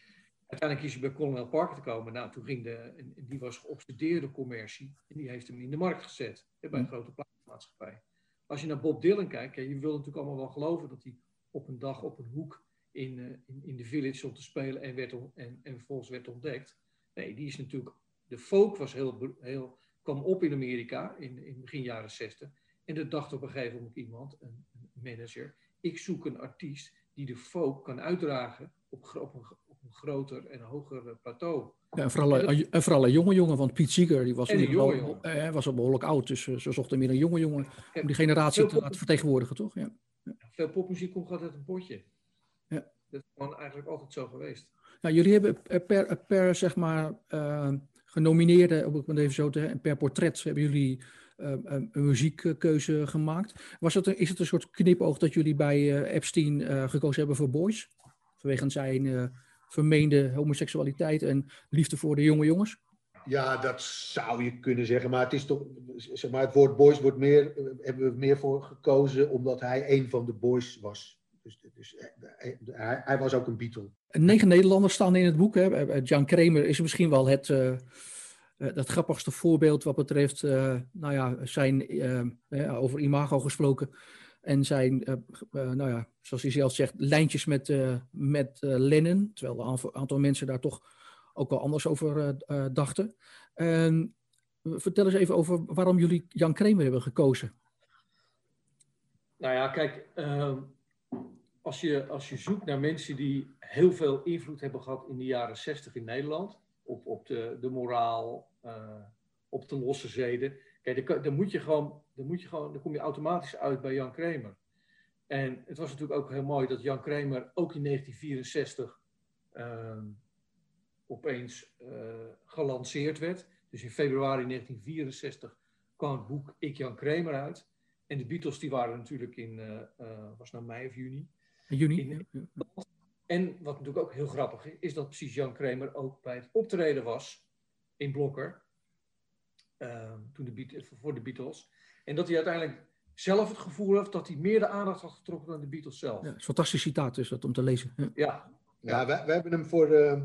C: Uiteindelijk is hij bij Colonel Parker te komen. Nou, toen ging de, die was geobsedeerde commercie en die heeft hem in de markt gezet, bij een grote plaatsmaatschappij. Als je naar Bob Dylan kijkt, je wil natuurlijk allemaal wel geloven dat hij op een dag op een hoek in, uh, in, in, de village om te spelen en, werd en, en vervolgens werd ontdekt. Nee, die is natuurlijk. De folk was heel, heel, kwam op in Amerika in, in begin jaren 60. En dat dacht op een gegeven moment iemand, een, een manager. Ik zoek een artiest die de folk kan uitdragen op, op, een, op een groter en hoger plateau.
A: Ja, en, vooral, en vooral een jonge jongen, want Piet Seeger die was, al, eh, was al behoorlijk oud, dus ze zochten meer een jonge jongen om die generatie te laten vertegenwoordigen, toch? Ja.
C: ja. Veel popmuziek komt altijd uit een potje. Ja. Dat is gewoon eigenlijk altijd zo geweest.
A: Nou, jullie hebben per, per zeg maar, uh, genomineerde, om het even zo te en per portret hebben jullie uh, een muziekkeuze gemaakt. Was het een, is het een soort knipoog dat jullie bij uh, Epstein gekozen hebben voor Boys? Vanwege zijn vermeende homoseksualiteit en liefde voor de jonge jongens?
B: Ja, dat zou je kunnen zeggen. Maar het is toch, zeg maar, het woord boys wordt meer, hebben we meer voor gekozen omdat hij een van de boys was. Dus, dus hij, hij, was ook een Beatle.
A: Negen Nederlanders staan in het boek. Hè. Jan Kramer is misschien wel het, uh, het grappigste voorbeeld wat betreft uh, nou ja, zijn, uh, over imago gesproken. En zijn, nou ja, zoals hij zelf zegt, lijntjes met, met Lennon. Terwijl een aantal mensen daar toch ook wel anders over dachten. vertel eens even over waarom jullie Jan Kramer hebben gekozen.
C: Nou ja, kijk, ehm, als je, als je zoekt naar mensen die heel veel invloed hebben gehad in de jaren 60 in Nederland, op, op de, de moraal, uh, op de losse zeden, kijk, dan, dan, moet je gewoon, dan, moet je gewoon, dan kom je automatisch uit bij Jan Kramer. En het was natuurlijk ook heel mooi dat Jan Kramer ook in 1964 uh, opeens uh, gelanceerd werd. Dus in februari 1964 kwam het boek Ik Jan Kramer uit. En de Beatles die waren natuurlijk in, uh, was nou mei of juni.
A: Juni.
C: En wat natuurlijk ook heel grappig is, is dat precies Jan Kramer ook bij het optreden was in Blokker. Uh, toen de voor de Beatles. En dat hij uiteindelijk zelf het gevoel heeft dat hij meer de aandacht had getrokken dan de Beatles zelf. Ja,
A: een fantastisch citaat is dat om te lezen.
C: Ja, ja,
B: ja wij, wij, hebben hem voor, uh,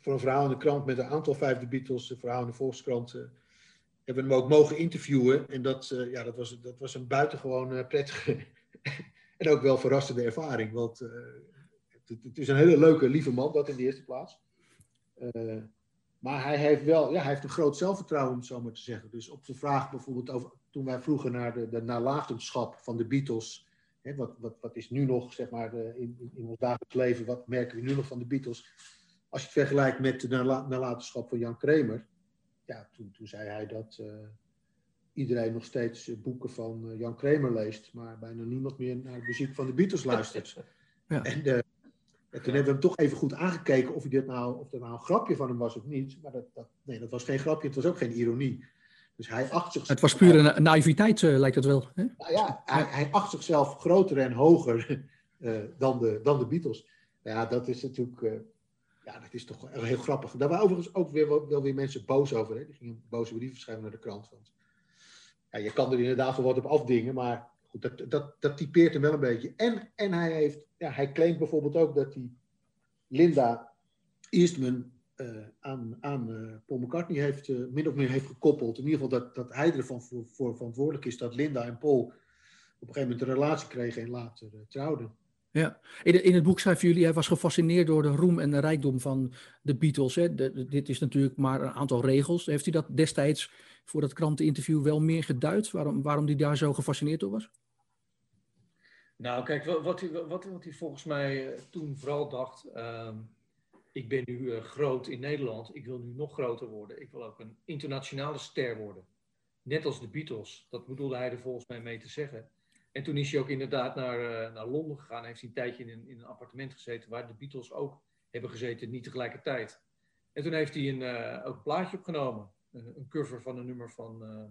B: voor een verhaal in de krant met een aantal vijfde Beatles, een verhaal in de Volkskrant, uh, hebben we hem ook mogen interviewen. En dat, uh, ja, dat, was, dat was een buitengewoon prettige en ook wel verrassende ervaring. Want uh, het, is een hele leuke, lieve man, dat in de eerste plaats. Uh, maar hij heeft wel, ja, hij heeft een groot zelfvertrouwen, om het zo maar te zeggen. Dus op de vraag bijvoorbeeld over, toen wij vroegen naar de, de nalatenschap van de Beatles. Hè, wat, wat, wat is nu nog, zeg maar, de, in, in ons dagelijks leven, wat merken we nu nog van de Beatles? Als je het vergelijkt met de nalatenschap van Jan Kramer. Ja, toen, toen zei hij dat... iedereen nog steeds eh, boeken van eh, Jan Kramer leest, maar bijna niemand meer naar de muziek van de Beatles luistert. [laughs] Ja. En, uh, en, toen hebben we hem toch even goed aangekeken of, dit nou, of dat nou een grapje van hem was of niet. Maar dat, dat, nee, dat was geen grapje, het was ook geen ironie. Dus hij acht zichzelf...
A: Het was puur een naïviteit, uh, lijkt het wel. Hè?
B: Nou ja, hij, hij, acht zichzelf groter en hoger uh, [laughs] dan, de, dan de Beatles. Ja, dat is natuurlijk... Ja, dat is toch heel grappig. Daar waren overigens ook weer, wel, wel weer mensen boos over. Hè? Die gingen boze brieven schrijven naar de krant. Want ja, je kan er inderdaad wel wat op afdingen, maar goed, dat, dat, dat typeert hem wel een beetje. En, en hij, heeft, ja, hij claimt bijvoorbeeld ook dat hij Linda Eastman uh, aan, aan uh, Paul McCartney heeft, uh, min of meer heeft gekoppeld. In ieder geval dat, dat hij ervan voor, verantwoordelijk is dat Linda en Paul op een gegeven moment een relatie kregen en later trouwden.
A: Ja, in, in, het boek schrijven jullie, hij was gefascineerd door de roem en de rijkdom van de Beatles. Hè? dit is natuurlijk maar een aantal regels. Heeft u dat destijds voor dat kranteninterview wel meer geduid? Waarom, waarom hij daar zo gefascineerd door was?
C: Nou, kijk, wat hij, wat, wat hij volgens mij eh, toen vooral dacht. Uh, ik ben nu uh, groot in Nederland, ik wil nu nog groter worden. Ik wil ook een internationale ster worden. Net als de Beatles. Dat bedoelde hij er volgens mij mee te zeggen. En toen is hij ook inderdaad naar, uh, naar Londen gegaan. Hij heeft een tijdje in in een appartement gezeten waar de Beatles ook hebben gezeten, niet tegelijkertijd. En toen heeft hij een, ook een plaatje opgenomen een cover van een nummer van uh,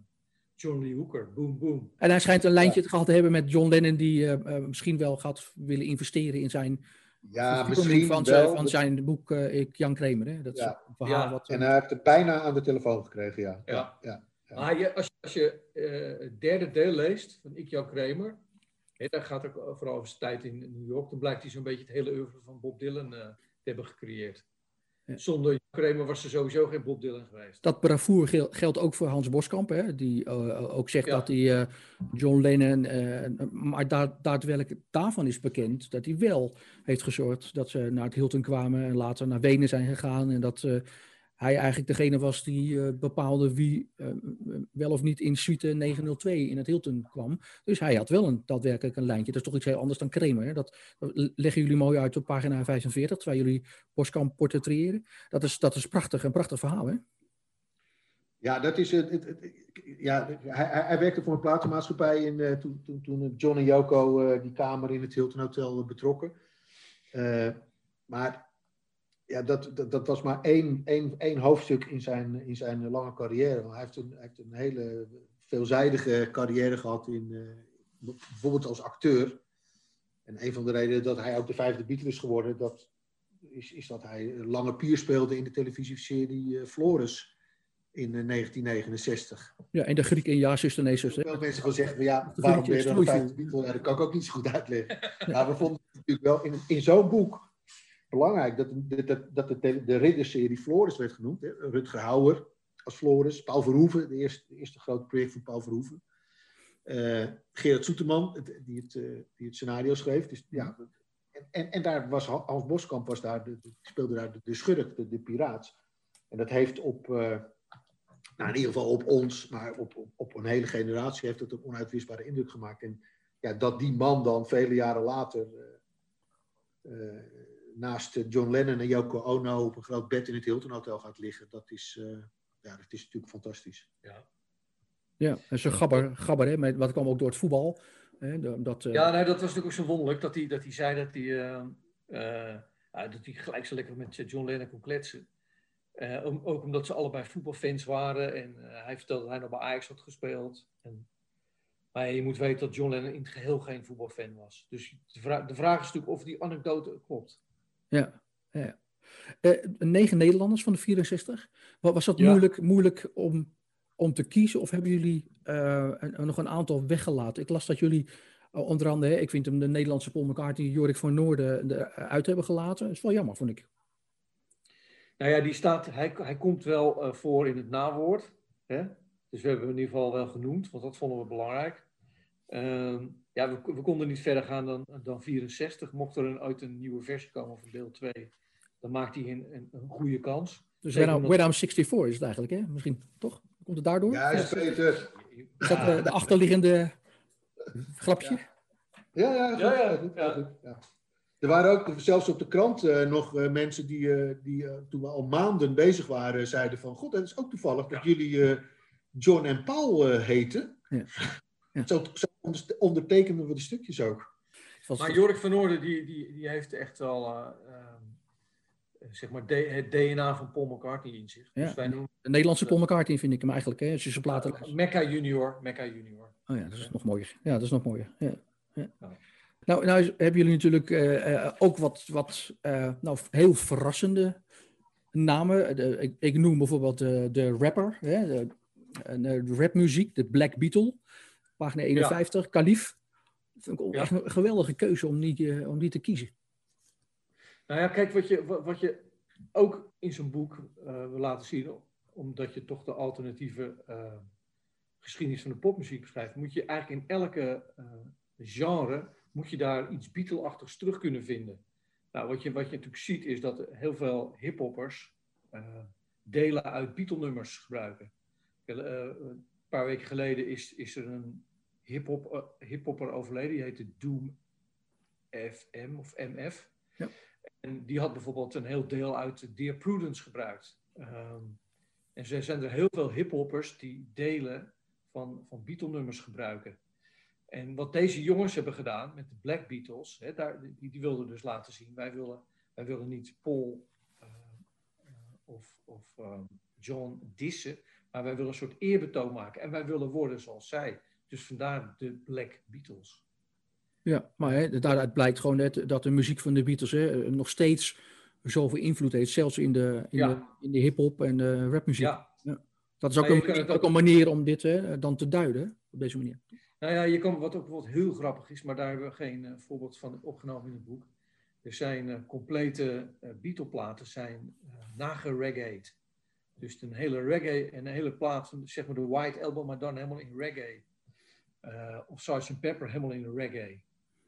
C: John Lee Hooker, Boom Boom.
A: En hij schijnt een lijntje ja. gehad te hebben met John Lennon, die uh, uh, misschien wel gaat willen investeren in zijn.
B: Ja, misschien van, wel,
A: van zijn boek Ik Jan Kramer. Hè? Dat
B: ja. verhaal ja. wat, en hij heeft het bijna aan de telefoon gekregen, ja.
C: ja. ja. Maar je, als je, als je het derde deel leest van Ik Jan Kramer, hè, daar gaat het vooral over zijn tijd in New York, dan blijkt hij zo'n beetje het hele oeuvre van Bob Dylan te hebben gecreëerd. Zonder Kramer was er sowieso geen Bob Dylan geweest.
A: Dat bravoer geldt ook voor Hans Boskamp, hè? die uh, ook zegt ja. dat hij uh, John Lennon, uh, maar da daadwerkelijk daarvan is bekend dat hij wel heeft gezorgd dat ze naar het Hilton kwamen en later naar Wenen zijn gegaan en dat hij eigenlijk degene was die bepaalde wie wel of niet in suite 902 in het Hilton kwam. Dus hij had wel een, daadwerkelijk een lijntje. Dat is toch iets heel anders dan Kramer. Hè? Dat, leggen jullie mooi uit op pagina 45, terwijl jullie Boskamp portretteren. Dat is, dat is prachtig, een prachtig verhaal, hè?
B: Ja, dat is het. ja, hij, hij, werkte voor een platenmaatschappij in, uh, toen, toen, toen John en Joko die kamer in het Hilton Hotel betrokken. Maar ja, dat, dat, dat, was maar één, één, één hoofdstuk in zijn, in zijn lange carrière. Hij heeft, een, hij heeft een hele veelzijdige carrière gehad, in, bijvoorbeeld als acteur. En een van de redenen dat hij ook de vijfde Beatle is geworden, dat is, is dat hij lange pier speelde in de televisieserie Flores in 1969.
A: Ja, en de Griek in Ja, zuster, nee, zuster.
B: Veel mensen gaan zeggen, ja, waarom ben je dan vijfde Beatle? Ja, dat kan ik ook niet zo goed uitleggen. Maar we vonden het natuurlijk wel in, in zo'n boek belangrijk dat, dat, dat de, de ridderserie Floris werd genoemd. Hè? Rutger Hauer als Floris, Paul Verhoeven, de eerste, de grote project van Paul Verhoeven. Uh, Gerard Soeterman, die het, uh, die het scenario schreef. Dus, ja, en, en, en daar was Hans Boskamp was daar, de, speelde daar de, schurk, de, piraat. En dat heeft op, uh, nou, in ieder geval op ons, maar op, op, op, een hele generatie heeft het een onuitwisbare indruk gemaakt. En ja, dat die man dan vele jaren later naast John Lennon en Yoko Ono op een groot bed in het Hilton Hotel gaat liggen, dat is, uh, ja, dat is natuurlijk fantastisch.
A: Ja, ja dat is een gabber, gabber hè, met, wat kwam ook door het voetbal. Hè, dat,
C: ja, nee, dat was natuurlijk ook zo wonderlijk dat hij, dat hij zei dat hij, dat hij gelijk zo lekker met John Lennon kon kletsen. Uh, ook omdat ze allebei voetbalfans waren. En uh, hij vertelde dat hij nog bij Ajax had gespeeld. En, maar je moet weten dat John Lennon in het geheel geen voetbalfan was. Dus de, vra de vraag is natuurlijk of die anekdote klopt.
A: Ja, ja. Uh, negen Nederlanders van de 64. Was dat moeilijk, moeilijk om, om te kiezen? Of hebben jullie een, nog een aantal weggelaten? Ik las dat jullie onder andere, ik vind hem de Nederlandse Paul McCartney, Jorik van Noorden, uit hebben gelaten. Dat is wel jammer, vond ik.
C: Nou ja, die staat, hij, hij komt wel uh, voor in het nawoord. Hè? Dus we hebben hem in ieder geval wel genoemd, want dat vonden we belangrijk. Uh, ja, we, we, konden niet verder gaan dan, dan 64. Mocht er een, uit een nieuwe versie komen van deel 2, dan maakt hij een, een, een goede kans.
A: Dus When, I'm, 64 is het eigenlijk, hè? Misschien, toch? Komt het daardoor?
B: Ja, Peter.
A: Is dat uh, de achterliggende grapje?
B: Ja, ja, ja. ja, ja, ja. Er waren ook zelfs op de krant uh, nog uh, mensen die, uh, die toen we al maanden bezig waren, zeiden van... God, dat is ook toevallig dat jullie John en Paul heten. Ja. Ja. Zo, zo, ondertekenen we de stukjes ook.
C: Maar Jorik van Noorden, die, die, die heeft echt wel ehm, zeg maar het DNA van Paul McCartney in zich.
A: Ja. Dus wij noemen, de Nederlandse Paul McCartney vind ik hem eigenlijk, hè, als je zijn platen
C: Mecca Junior, Mecca Junior.
A: Oh ja, dat is nog mooier. Ja, dat is nog mooier. Ja. Ja. Nou, nou hebben jullie natuurlijk uh, ook wat, wat uh, nou, heel verrassende namen. De, ik, ik, noem bijvoorbeeld de, de rapper, hè, de, de, rapmuziek, de Black Beetle, pagina 51, ja. Kalif. Dat vind ik echt een geweldige keuze om die, om die te kiezen.
C: Nou ja, kijk, wat je, wat je ook in zo'n boek wil laten zien, omdat je toch de alternatieve geschiedenis van de popmuziek beschrijft, moet je eigenlijk in elke genre moet je daar iets Beatle-achtigs terug kunnen vinden. Nou, wat je, wat je natuurlijk ziet is dat heel veel hiphoppers uh, delen uit Beatle-nummers gebruiken. Paar weken geleden is, is er een hip-hop, uh, hip-hopper overleden, die heette Doom FM of MF. Ja. En die had bijvoorbeeld een heel deel uit Dear Prudence gebruikt. Um, en er zijn er heel veel hiphoppers die delen van, van Beatle-nummers gebruiken. En wat deze jongens hebben gedaan met de Black Beatles, hè, daar, die, die wilden dus laten zien, wij willen, wij willen niet Paul uh, uh, of, of um, John dissen, maar wij willen een soort eerbetoon maken. En wij willen worden zoals zij. Dus vandaar de Black Beatles.
A: Ja, maar hè, daaruit blijkt gewoon net dat de muziek van de Beatles hè, nog steeds zoveel invloed heeft, zelfs in de, in ja. de, in de hip-hop en de rapmuziek. Ja. ja. Dat is ook, een, ook, een manier om dit hè, dan te duiden, op deze manier.
C: Nou ja, je kan, wat ook wat heel grappig is, maar daar hebben we geen uh, voorbeeld van opgenomen in het boek. Er zijn uh, complete uh, Beatle-platen zijn nagereggaeed. Dus een hele reggae, een hele plaat van zeg maar de White Album, maar dan helemaal in reggae. of Sgt. Pepper helemaal in reggae.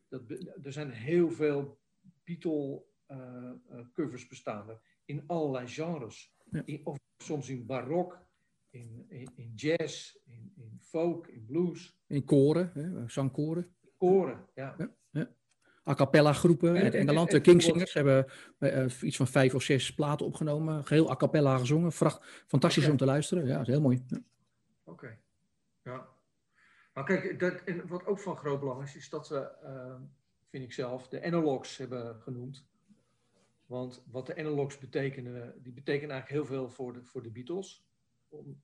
C: Dat, er zijn heel veel Beatle-covers bestaande in allerlei genres. of soms in barok, in, in, in jazz, in, in, folk, in blues.
A: In koren, hè, zangkoren.
C: Koren, ja.
A: ja, A cappella groepen. In Engeland, de Kingsingers hebben uh, iets van vijf of zes platen opgenomen. Geheel a cappella gezongen. Vracht, fantastisch om te luisteren. Ja, is heel mooi. Ja.
C: Oké. Ja. Maar kijk, dat, en wat ook van groot belang is, is dat we, uh, vind ik zelf, de analogs hebben genoemd. Want wat de analogs betekenen, die betekenen eigenlijk heel veel voor de, voor de Beatles.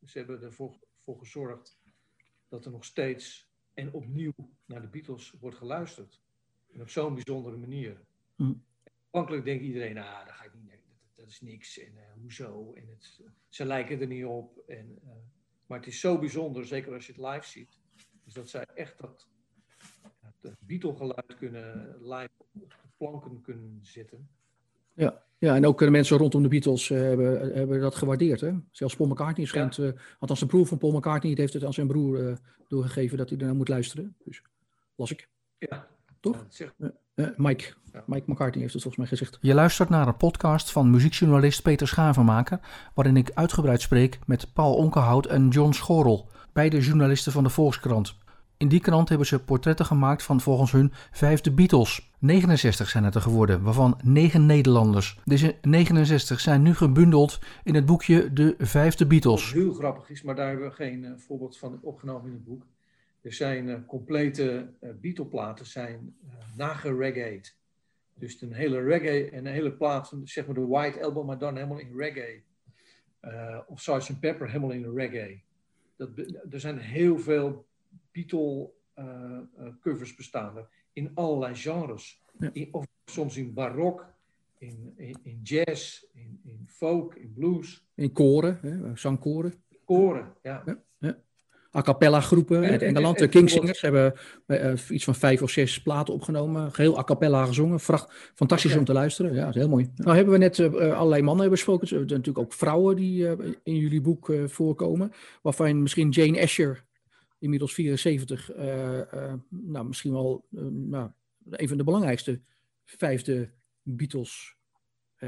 C: Ze hebben ervoor voor gezorgd dat er nog steeds en opnieuw naar de Beatles wordt geluisterd. En op zo'n bijzondere manier. Mm. Aanvankelijk denkt iedereen, ah, dat ga ik niet, dat, dat is niks. En uh, hoezo? En het, ze lijken er niet op. En, uh, maar het is zo bijzonder, zeker als je het live ziet. Dus dat zij echt dat, dat Beatle-geluid kunnen live op de planken kunnen zetten.
A: Ja. ja, en ook de mensen rondom de Beatles uh, hebben, hebben dat gewaardeerd. Hè? Zelfs Paul McCartney schijnt, ja. uh, althans de broer van Paul McCartney heeft het aan zijn broer uh, doorgegeven dat hij ernaar moet luisteren. Dus las ik.
C: Ja.
A: Toch? Mike. Mike McCartney heeft het volgens mij gezegd.
D: Je luistert naar een podcast van muziekjournalist Peter Schavenmaker, waarin ik uitgebreid spreek met Paul Onkenhout en John Schorel, beide journalisten van de Volkskrant. In die krant hebben ze portretten gemaakt van volgens hun vijfde Beatles. 69 zijn het er geworden, waarvan 9 Nederlanders. Deze 69 zijn nu gebundeld in het boekje De Vijfde Beatles.
C: Wat heel grappig is, maar daar hebben we geen uh, voorbeeld van opgenomen in het boek. Er zijn uh, complete uh, Beatle-platen zijn nagereggaeed. Dus een hele reggae en een hele plaat, zeg maar de White Album, maar dan helemaal in reggae. of Sgt. Pepper helemaal in reggae. Dat, er zijn heel veel Beatle-covers uh, bestaan in allerlei genres. Ja. In, of soms in barok, in, in, in jazz, in, in, folk, in blues.
A: In koren, hè, zangkoren.
C: Koren, ja.
A: A cappella groepen. In Engeland, de Kingsingers hebben uh, iets van vijf of zes platen opgenomen. Geheel a cappella gezongen. Vracht, fantastisch okay. om te luisteren. Ja, is heel mooi. Nou hebben we net uh, allerlei mannen besproken. Er zijn natuurlijk ook vrouwen die uh, in jullie boek voorkomen. Waarvan misschien Jane Asher inmiddels 74, uh, uh, nou, misschien wel uh, nou, een van de belangrijkste vijfde Beatles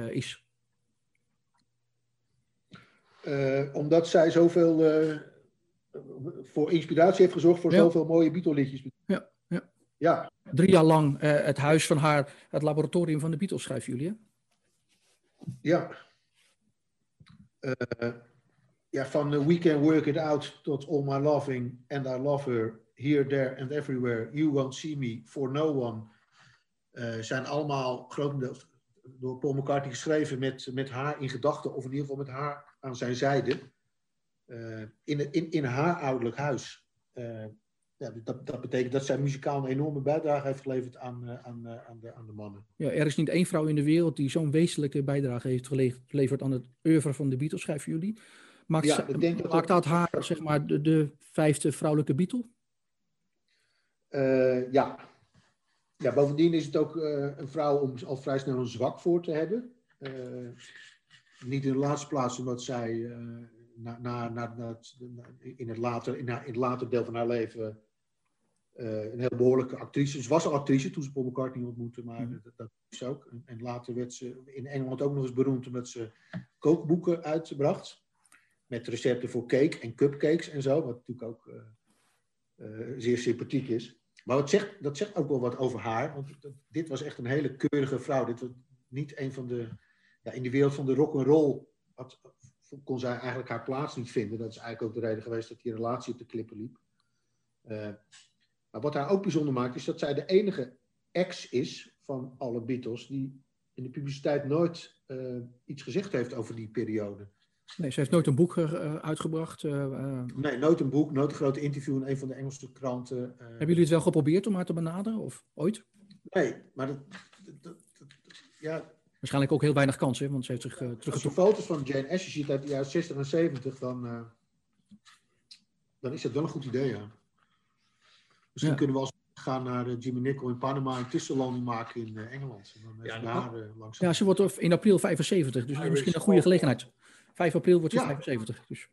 A: is.
B: omdat zij zoveel voor inspiratie heeft gezorgd voor ja. zoveel mooie Beatle-liedjes.
A: Ja, ja.
B: ja.
A: Drie jaar lang het huis van haar, het laboratorium van de Beatles, schrijven jullie, hè?
B: Ja ja, van uh, We Can Work It Out tot All My Loving and I Love Her, Here, There and Everywhere, You Won't See Me, For No One, uh, zijn allemaal grotendeels door Paul McCartney geschreven met, met haar in gedachten, of in ieder geval met haar aan zijn zijde, uh, in, in, in haar ouderlijk huis. ja, dat, dat betekent dat zij muzikaal een enorme bijdrage heeft geleverd aan, aan, aan, de, aan de mannen.
A: Ja, er is niet één vrouw in de wereld die zo'n wezenlijke bijdrage heeft geleverd aan het oeuvre van de Beatles, schrijven jullie. Maakt, ja, ik denk dat maakt dat haar zeg maar, de, de vijfde vrouwelijke Beatle?
B: Uh, ja. ja. Bovendien is het ook uh, een vrouw om al vrij snel een zwak voor te hebben. Uh, niet in de laatste plaats omdat zij na, na, na, in, het later, in, haar, in het later deel van haar leven een heel behoorlijke actrice. Ze was al actrice toen ze Paul McCartney ontmoette, maar mm. dat, dat, is ook. En, en, later werd ze in Engeland ook nog eens beroemd omdat ze kookboeken uitbracht met recepten voor cake en cupcakes en zo, wat natuurlijk ook uh, uh, zeer sympathiek is. Maar wat zegt, dat zegt ook wel wat over haar, want dit was echt een hele keurige vrouw. Dit was niet een van de, ja, in de wereld van de rock and roll had, kon zij eigenlijk haar plaats niet vinden. Dat is eigenlijk ook de reden geweest dat die relatie op de klippen liep. Uh, maar wat haar ook bijzonder maakt, is dat zij de enige ex is van alle Beatles die in de publiciteit nooit iets gezegd heeft over die periode.
A: Nee, ze heeft nooit een boek uh, uitgebracht.
B: Uh, nee, nooit een boek, nooit een grote interview in een van de Engelse kranten.
A: Hebben jullie het wel geprobeerd om haar te benaderen, of ooit?
B: Nee, maar dat, dat, dat, ja...
A: Waarschijnlijk ook heel weinig kansen, want ze heeft zich uh, teruggetrokken.
B: Als je foto's van Jane Asher ziet uit de jaren 60 en 70, dan, dan is dat wel een goed idee, ja. Misschien ja. kunnen we als gaan naar Jimmy Nicol in Panama een tussenlanding maken in Engeland. dan ja, daar,
A: ja, ze wordt in april 75, dus misschien een goede gelegenheid. 5 april wordt ze ja. 75. Dus.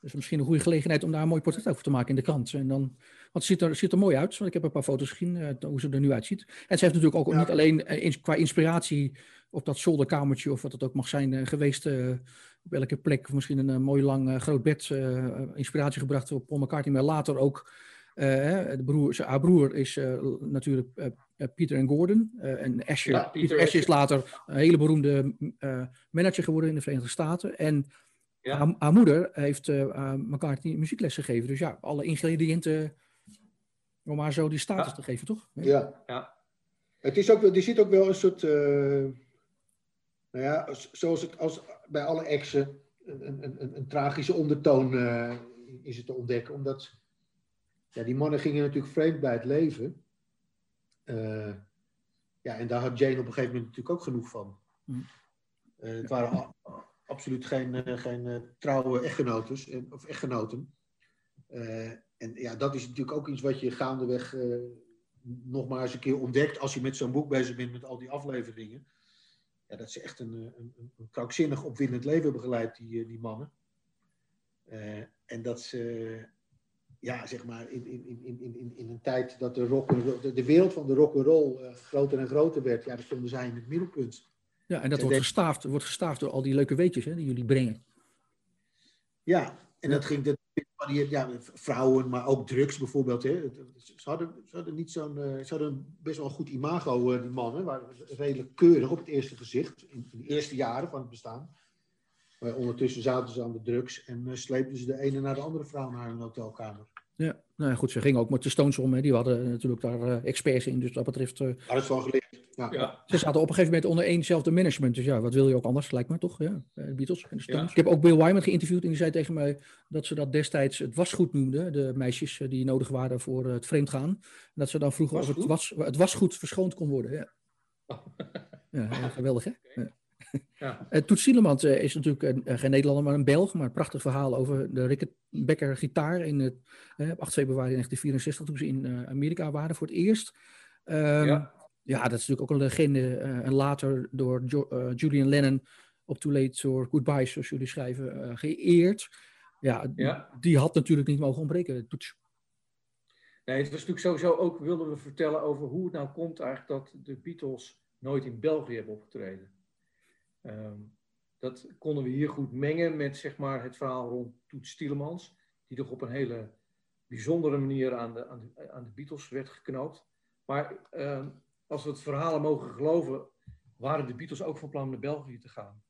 A: Dus misschien een goede gelegenheid om daar een mooi portret over te maken in de krant. En dan, want het ziet er, ziet er mooi uit. Want ik heb een paar foto's gezien uh, hoe ze er nu uitziet. En ze heeft natuurlijk ook ja. niet alleen uh, in, qua inspiratie op dat zolderkamertje of wat het ook mag zijn geweest. op elke plek misschien een mooi lang groot bed. inspiratie gebracht door Paul McCartney, maar later ook de broer, haar broer is natuurlijk Peter en Gordon. en Asher, ja, Asher is later een hele beroemde manager geworden in de Verenigde Staten. En ja. Haar, moeder heeft uh, McCartney muziekles gegeven. Dus ja, alle ingrediënten om haar zo die status te geven, toch?
B: Ja. ja. Het is ook, er zit ook wel een soort, uh, nou ja, zoals het als bij alle exen, een, een, een, een tragische ondertoon uh, is het te ontdekken. Omdat ja, die mannen gingen natuurlijk vreemd bij het leven. Uh, ja, en daar had Jane op een gegeven moment natuurlijk ook genoeg van. Mm. het waren absoluut geen, uh, geen uh, trouwe echtgenoten of echtgenoten. Uh, en ja, dat is natuurlijk ook iets wat je gaandeweg nog maar eens een keer ontdekt als je met zo'n boek bezig bent met al die afleveringen. Ja, dat ze echt een, een, een krankzinnig opwindend leven hebben die, die mannen. en dat ze, ja, zeg maar, in, in, in, in, in een tijd dat de, rock, de, de wereld van de rock and roll groter en groter werd, ja, dan stonden zij in het middelpunt.
A: Ja, en dat wordt, gestaafd, wordt gestaafd door al die leuke weetjes hè, die jullie brengen.
B: Ja, en dat ging dat, ja, vrouwen, maar ook drugs bijvoorbeeld. Hè. Ze, hadden, ze hadden niet zo'n, eh, ze hadden best wel een goed imago, eh, die mannen. Waren redelijk keurig op het eerste gezicht, in, de eerste jaren van het bestaan. Maar ondertussen zaten ze aan de drugs en uh, sleepten ze de ene naar de andere vrouw naar een hotelkamer.
A: Ja, nou ja, goed, ze gingen ook met de Stones om. Hè. Die hadden natuurlijk daar experts in, dus dat betreft... Uh,
B: Hadden van geleerd.
A: Ja. Ze zaten op een gegeven moment onder éénzelfde management. Dus ja, wat wil je ook anders, lijkt me toch? Ja, de Beatles en de Stones. Ik heb ook Bill Wyman geïnterviewd en die zei tegen mij dat ze dat destijds het wasgoed noemden. De meisjes eh, die nodig waren voor het vreemdgaan. En dat ze dan vroegen of het, was, het wasgoed verschoond kon worden. Ja, oh. [laughs] ja geweldig hè? Ja. Ja. Uh, Toet Sielemans uh, is natuurlijk een, geen Nederlander, maar een Belg. Maar een prachtig verhaal over de Rickenbacker gitaar in het, 8 februari 1964, toen ze in Amerika waren voor het eerst. Um, ja. Ja, dat is natuurlijk ook een legende. Uh, en later door uh, Julian Lennon op Too Late or Goodbye, zoals jullie schrijven, uh, geëerd. Ja, ja, die had natuurlijk niet mogen ontbreken, toets.
C: Nee, het was natuurlijk sowieso ook, wilden we vertellen over hoe het nou komt eigenlijk dat de Beatles nooit in België hebben opgetreden. Um, dat konden we hier goed mengen met zeg maar, het verhaal rond Toets Stielemans, die toch op een hele bijzondere manier aan de, aan de, aan de Beatles werd geknoopt. Maar uh, als we het verhalen mogen geloven, waren de Beatles ook van plan naar België te gaan.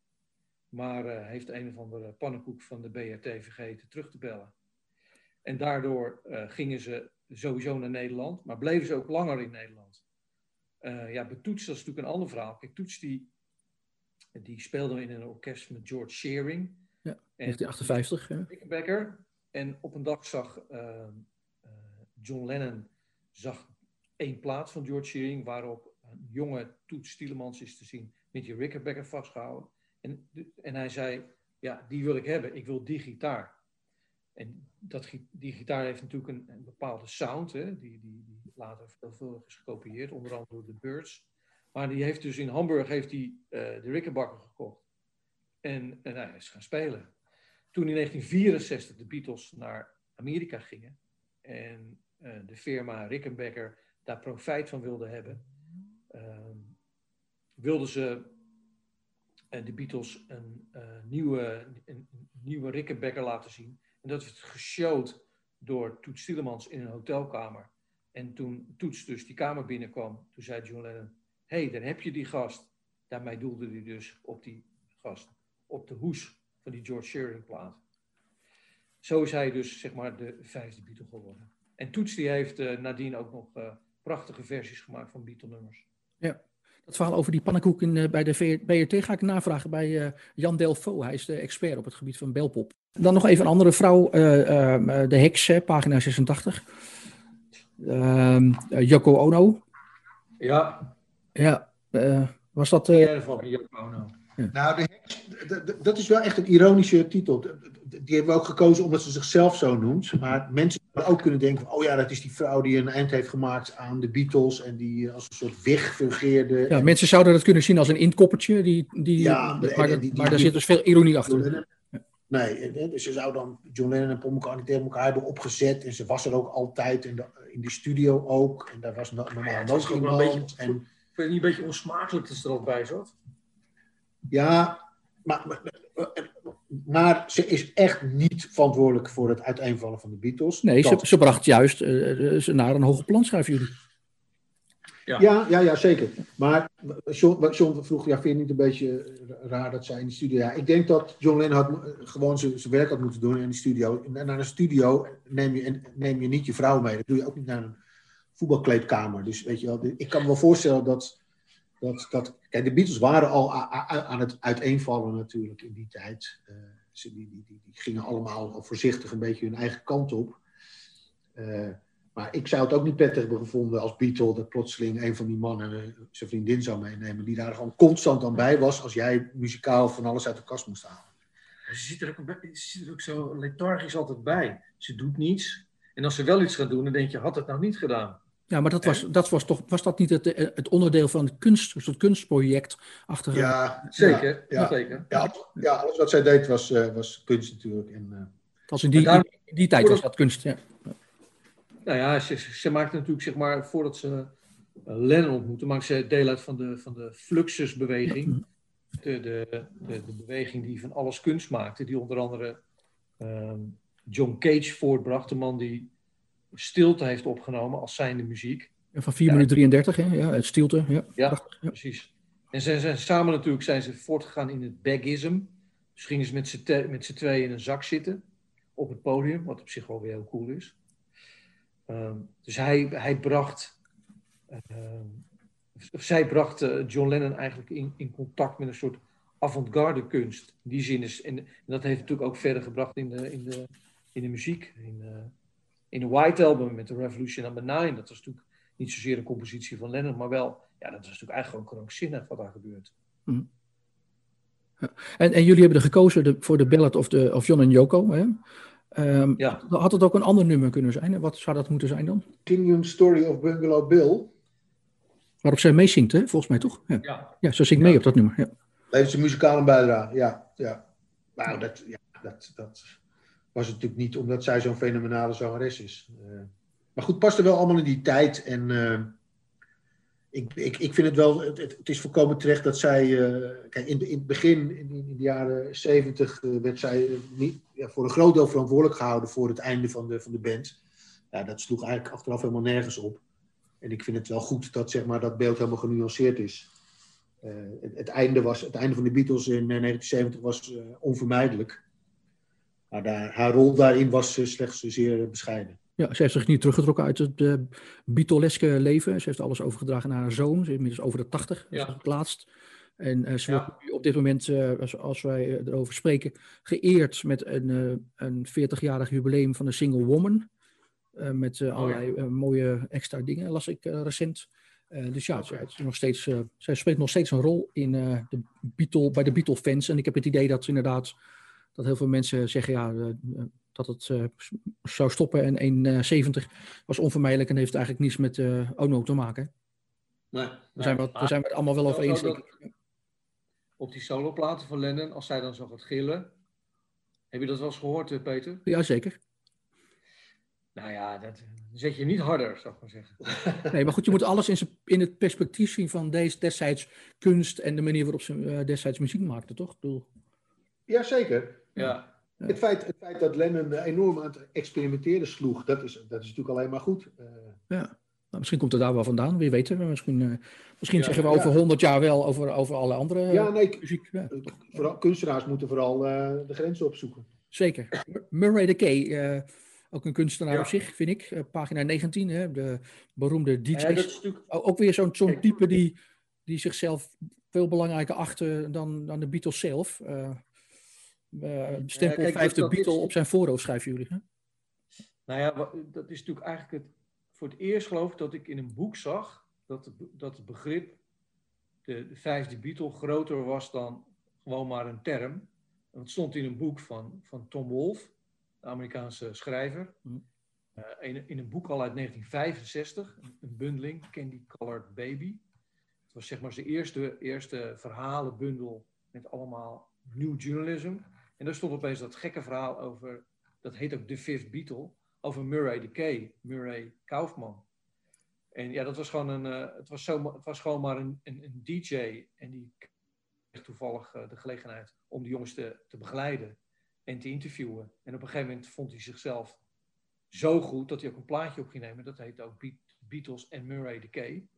C: Maar uh, heeft een of andere pannenkoek van de BRT vergeten terug te bellen. En daardoor uh, gingen ze sowieso naar Nederland, maar bleven ze ook langer in Nederland. Uh, ja, Betoets, dat is natuurlijk een ander verhaal. Kijk, Toets die, die speelde in een orkest met George Shearing.
A: Ja, 1958.
C: Ja. Becker. En op een dag zag John Lennon zag één plaat van George Shearing, waarop een jonge Toet Stielemans is te zien met die Rickenbacker vastgehouden. En, en hij zei, ja, die wil ik hebben, ik wil die gitaar. En dat, die gitaar heeft natuurlijk een, een bepaalde sound, hè, die, die, die later veelvuldig is gekopieerd, onder andere door de Birds. Maar die heeft dus in Hamburg heeft die, uh, de Rickenbacker gekocht. En, en hij is gaan spelen. Toen in 1964 de Beatles naar Amerika gingen en uh, de firma Rickenbacker daar profijt van wilden hebben, uh, wilden ze uh, de Beatles een, uh, nieuwe, een, nieuwe Rickenbacker laten zien. En dat werd geshowd door Toets Stielemans in een hotelkamer. En toen Toets dus die kamer binnenkwam, toen zei John Lennon, hé, hey, daar heb je die gast. Daarmee doelde hij dus op die gast, op de hoes van die George Shearing plaat. Zo is hij dus, zeg maar, de vijfde Beatle geworden. En Toets die heeft uh, nadien ook nog prachtige versies gemaakt van Beatle-nummers.
A: Ja, dat verhaal over die pannenkoek in, uh, bij de BRT ga ik navragen bij uh, Jan Delfo. Hij is de expert op het gebied van belpop. Dan nog even een andere vrouw, uh, de heks, pagina 86. Ehm, Yoko Ono.
C: Ja.
A: Ja, was dat...
C: Uh, van Yoko Ono.
B: Nou, de heks, dat is wel echt een ironische titel. Die hebben we ook gekozen omdat ze zichzelf zo noemt. Maar mensen zouden ook kunnen denken: oh ja, dat is die vrouw die een eind heeft gemaakt aan de Beatles. En die als een soort weg fungeerde.
A: Ja, mensen zouden dat kunnen zien als een inkoppertje. Die, die, ja, maar, die, maar daar zit dus veel ironie achter.
B: Nee, dus ze zou dan John Lennon en Paul McCartney tegen elkaar hebben opgezet. En ze was er ook altijd in de, in de studio ook. En daar was normaal ja,
C: iemand. Een beetje, en, vind je niet een beetje onsmakelijk dat ze er ook bij zat?
B: Ja, maar, maar, ze is echt niet verantwoordelijk voor het uiteenvallen van de Beatles.
A: Nee, ze, ze, bracht juist uh, ze naar een hoge plan, schrijven jullie.
B: Ja. ja, ja, ja, zeker. Maar John, John vroeg, ja, vind je het niet een beetje raar dat zij in de studio... Ja, ik denk dat John Lennon had, gewoon zijn werk had moeten doen in de studio. En naar een studio neem je, neem je niet je vrouw mee. Dat doe je ook niet naar een voetbalkleedkamer. Dus weet je wel, ik kan me wel voorstellen dat... dat, dat kijk, de Beatles waren al aan het uiteenvallen natuurlijk in die tijd. Uh, ze, die, die, die, gingen allemaal voorzichtig een beetje hun eigen kant op. Uh, maar ik zou het ook niet prettig hebben gevonden als Beatle dat plotseling een van die mannen uh, zijn vriendin zou meenemen, die daar gewoon constant aan bij was als jij muzikaal van alles uit de kast moest halen.
C: Ze zit er ook, ook zo lethargisch altijd bij. Ze doet niets. En als ze wel iets gaat doen, dan denk je, had het nou niet gedaan?
A: Ja, maar dat was, dat was toch was dat niet het, het onderdeel van het, kunst, het kunstproject achter.
C: Ja, zeker. Ja, zeker.
B: Ja, ja, alles wat zij deed was, uh, was kunst natuurlijk. En, uh,
A: was in die, in die tijd was dat kunst, ja.
C: Nou ja, ze, ze maakte natuurlijk, zeg maar, voordat ze Lennon ontmoette, maakte ze deel uit van de, van de Fluxus-beweging. De, de, de, de, beweging die van alles kunst maakte, die onder andere um, John Cage voortbracht, de man die stilte heeft opgenomen als zijnde muziek.
A: Ja, van 4 minuten 33, hè? Ja, het stilte. Ja,
C: ja, ja. precies. En ze zijn samen natuurlijk zijn ze voortgegaan in het bagism. Dus gingen ze met z'n tweeën in een zak zitten op het podium, wat op zich wel weer heel cool is. Ehm, dus hij, hij bracht, uh, zij bracht uh, John Lennon eigenlijk in, in contact met een soort avant-garde kunst. In die zin is, en, en, dat heeft natuurlijk ook verder gebracht in de, in de, in de muziek. In, uh, in de White Album met de Revolution Number 9. Dat was natuurlijk niet zozeer een compositie van Lennon, maar wel, ja, dat was natuurlijk eigenlijk gewoon krankzinnig wat daar gebeurt.
A: Mm. Ja. En, en jullie hebben er gekozen de, voor de ballad of, de, of John en Yoko. Hè? Um, ja. Had het ook een ander nummer kunnen zijn? Wat zou dat moeten zijn dan?
B: Continuum Story of Bungalow Bill.
A: Waarop zij meezingt, hè? volgens mij toch? Ja, ja. ja ze zingt mee op dat nummer. Ja.
B: Levert ze muzikale bijdrage, ja. ja. Nou, dat, ja, dat, dat was het natuurlijk niet omdat zij zo'n fenomenale zangeres is. Uh, maar goed, past er wel allemaal in die tijd. En uh, ik, ik, ik vind het wel, het, het is volkomen terecht dat zij, uh, kijk, in, het begin, in, in de jaren zeventig, werd zij niet, ja, voor een groot deel verantwoordelijk gehouden voor het einde van de, van de band. Ja, dat sloeg eigenlijk achteraf helemaal nergens op. En ik vind het wel goed dat zeg maar, dat beeld helemaal genuanceerd is. Het, einde was, het einde van de Beatles in 1970 was onvermijdelijk. Maar daar, haar rol daarin was slechts zeer bescheiden.
A: Ja, ze heeft zich niet teruggetrokken uit het uh, Beatleske leven. Ze heeft alles overgedragen naar haar zoon. Ze is inmiddels over de 80, ja. het laatst. En uh, ze ja. wordt op dit moment, uh, als, als, wij erover spreken, geëerd met een, een 40-jarig jubileum van de Single Woman. met oh, allerlei ja. mooie extra dingen, las ik recent. dus ja, okay. zij, nog steeds, zij speelt nog steeds een rol in, de Beatle, bij de Beatle-fans. En ik heb het idee dat inderdaad dat heel veel mensen zeggen, ja, dat het uh, zou stoppen. En 1,70 was onvermijdelijk en heeft eigenlijk niets met uh, ONO te maken. Nee, we, zijn we, we zijn het allemaal wel over eens.
C: Op die soloplaten van Lennon, als zij dan zo gaat gillen. Heb je dat wel eens gehoord, eh, Peter?
A: Ja, zeker.
C: Nou ja, dat zet je niet harder, zou ik maar zeggen. [laughs]
A: Nee, maar goed, je moet alles in, in het perspectief zien van deze destijds kunst en de manier waarop ze uh, destijds muziek maakten, toch? Ik bedoel...
B: Ja, zeker. Ja. Het feit, het feit dat Lennon enorm aan het experimenteren sloeg, dat is, dat is natuurlijk alleen maar goed. Uh,
A: ja, nou, misschien komt het daar wel vandaan, wie weet. Misschien, uh, misschien ja, zeggen we over honderd jaar wel over, over alle andere
B: ja, nee, muziek. Ja. Vooral, kunstenaars moeten vooral uh, de grenzen opzoeken.
A: Zeker. Murray de Kay, ook een kunstenaar op zich, vind ik. pagina 19, hè, de beroemde DJ's. Natuurlijk... Ook weer zo'n zo'n type die, die zichzelf veel belangrijker achten dan, dan de Beatles zelf. Uh, stempel ja, vijfde Beatle op zijn voorhoofd schrijven jullie. Hè?
C: Nou ja, dat is natuurlijk eigenlijk het, voor het eerst geloof ik dat ik in een boek zag dat, het, dat het begrip de, de, vijfde Beatle groter was dan gewoon maar een term. Het stond in een boek van, van Tom Wolfe, de Amerikaanse schrijver. Hm. Uh, in, in, een boek al uit 1965, een, een bundeling, Candy Colored Baby. Het was zeg maar zijn eerste, eerste verhalenbundel met allemaal new journalism. En daar stond opeens dat gekke verhaal over, dat heet ook The Fifth Beatle, over Murray de Kay, Murray Kaufman. En ja, dat was gewoon een, uh, het, was zo, het was gewoon maar een, een, een, DJ. En die toevallig de gelegenheid om de jongens te, te begeleiden en te interviewen. En op een gegeven moment vond hij zichzelf zo goed dat hij ook een plaatje op ging nemen. Dat heet ook Beatles en Murray Decay.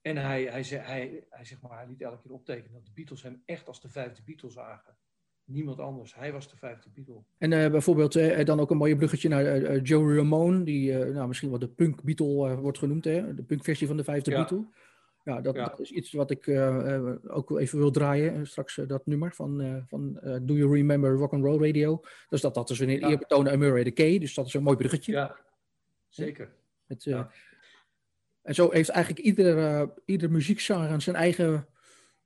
C: En hij, hij, hij, hij, zeg maar, hij liet elke keer optekenen dat de Beatles hem echt als de vijfde Beatles zagen. Niemand anders. Hij was de vijfde Beatle.
A: En uh, bijvoorbeeld uh, dan ook een mooie bruggetje naar uh, Joe Ramone, die nou, misschien wel de punk Beatle wordt genoemd, hè? de punkversie van de vijfde ja. Beatle. Ja dat, ja dat, is iets wat ik ook even wil draaien. straks dat nummer van, van Do You Remember Rock and Roll Radio. Dus dat, dat is een ja. eerbetoon aan Murray de Kay. Dus dat is een mooi bruggetje.
C: Ja, zeker.
A: Het, en zo heeft eigenlijk ieder, ieder muziekgenre zijn eigen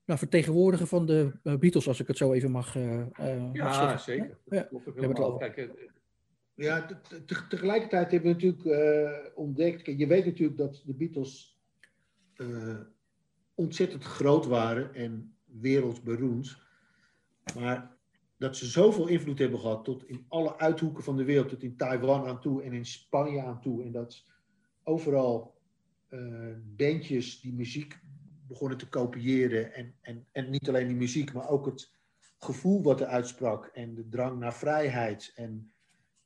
A: nou, vertegenwoordiger van de uh, Beatles, als ik het zo even mag, uh,
C: ja, zeker. Ja,
B: klopt ook helemaal. Kijk, ja, tegelijkertijd hebben we natuurlijk ontdekt, je weet natuurlijk dat de Beatles ontzettend groot waren en wereldberoemd. Maar dat ze zoveel invloed hebben gehad tot in alle uithoeken van de wereld, tot in Taiwan aan toe en in Spanje aan toe. En dat overal bandjes die muziek begonnen te kopiëren. En, en, en niet alleen die muziek, maar ook het gevoel wat er uitsprak. En de drang naar vrijheid. En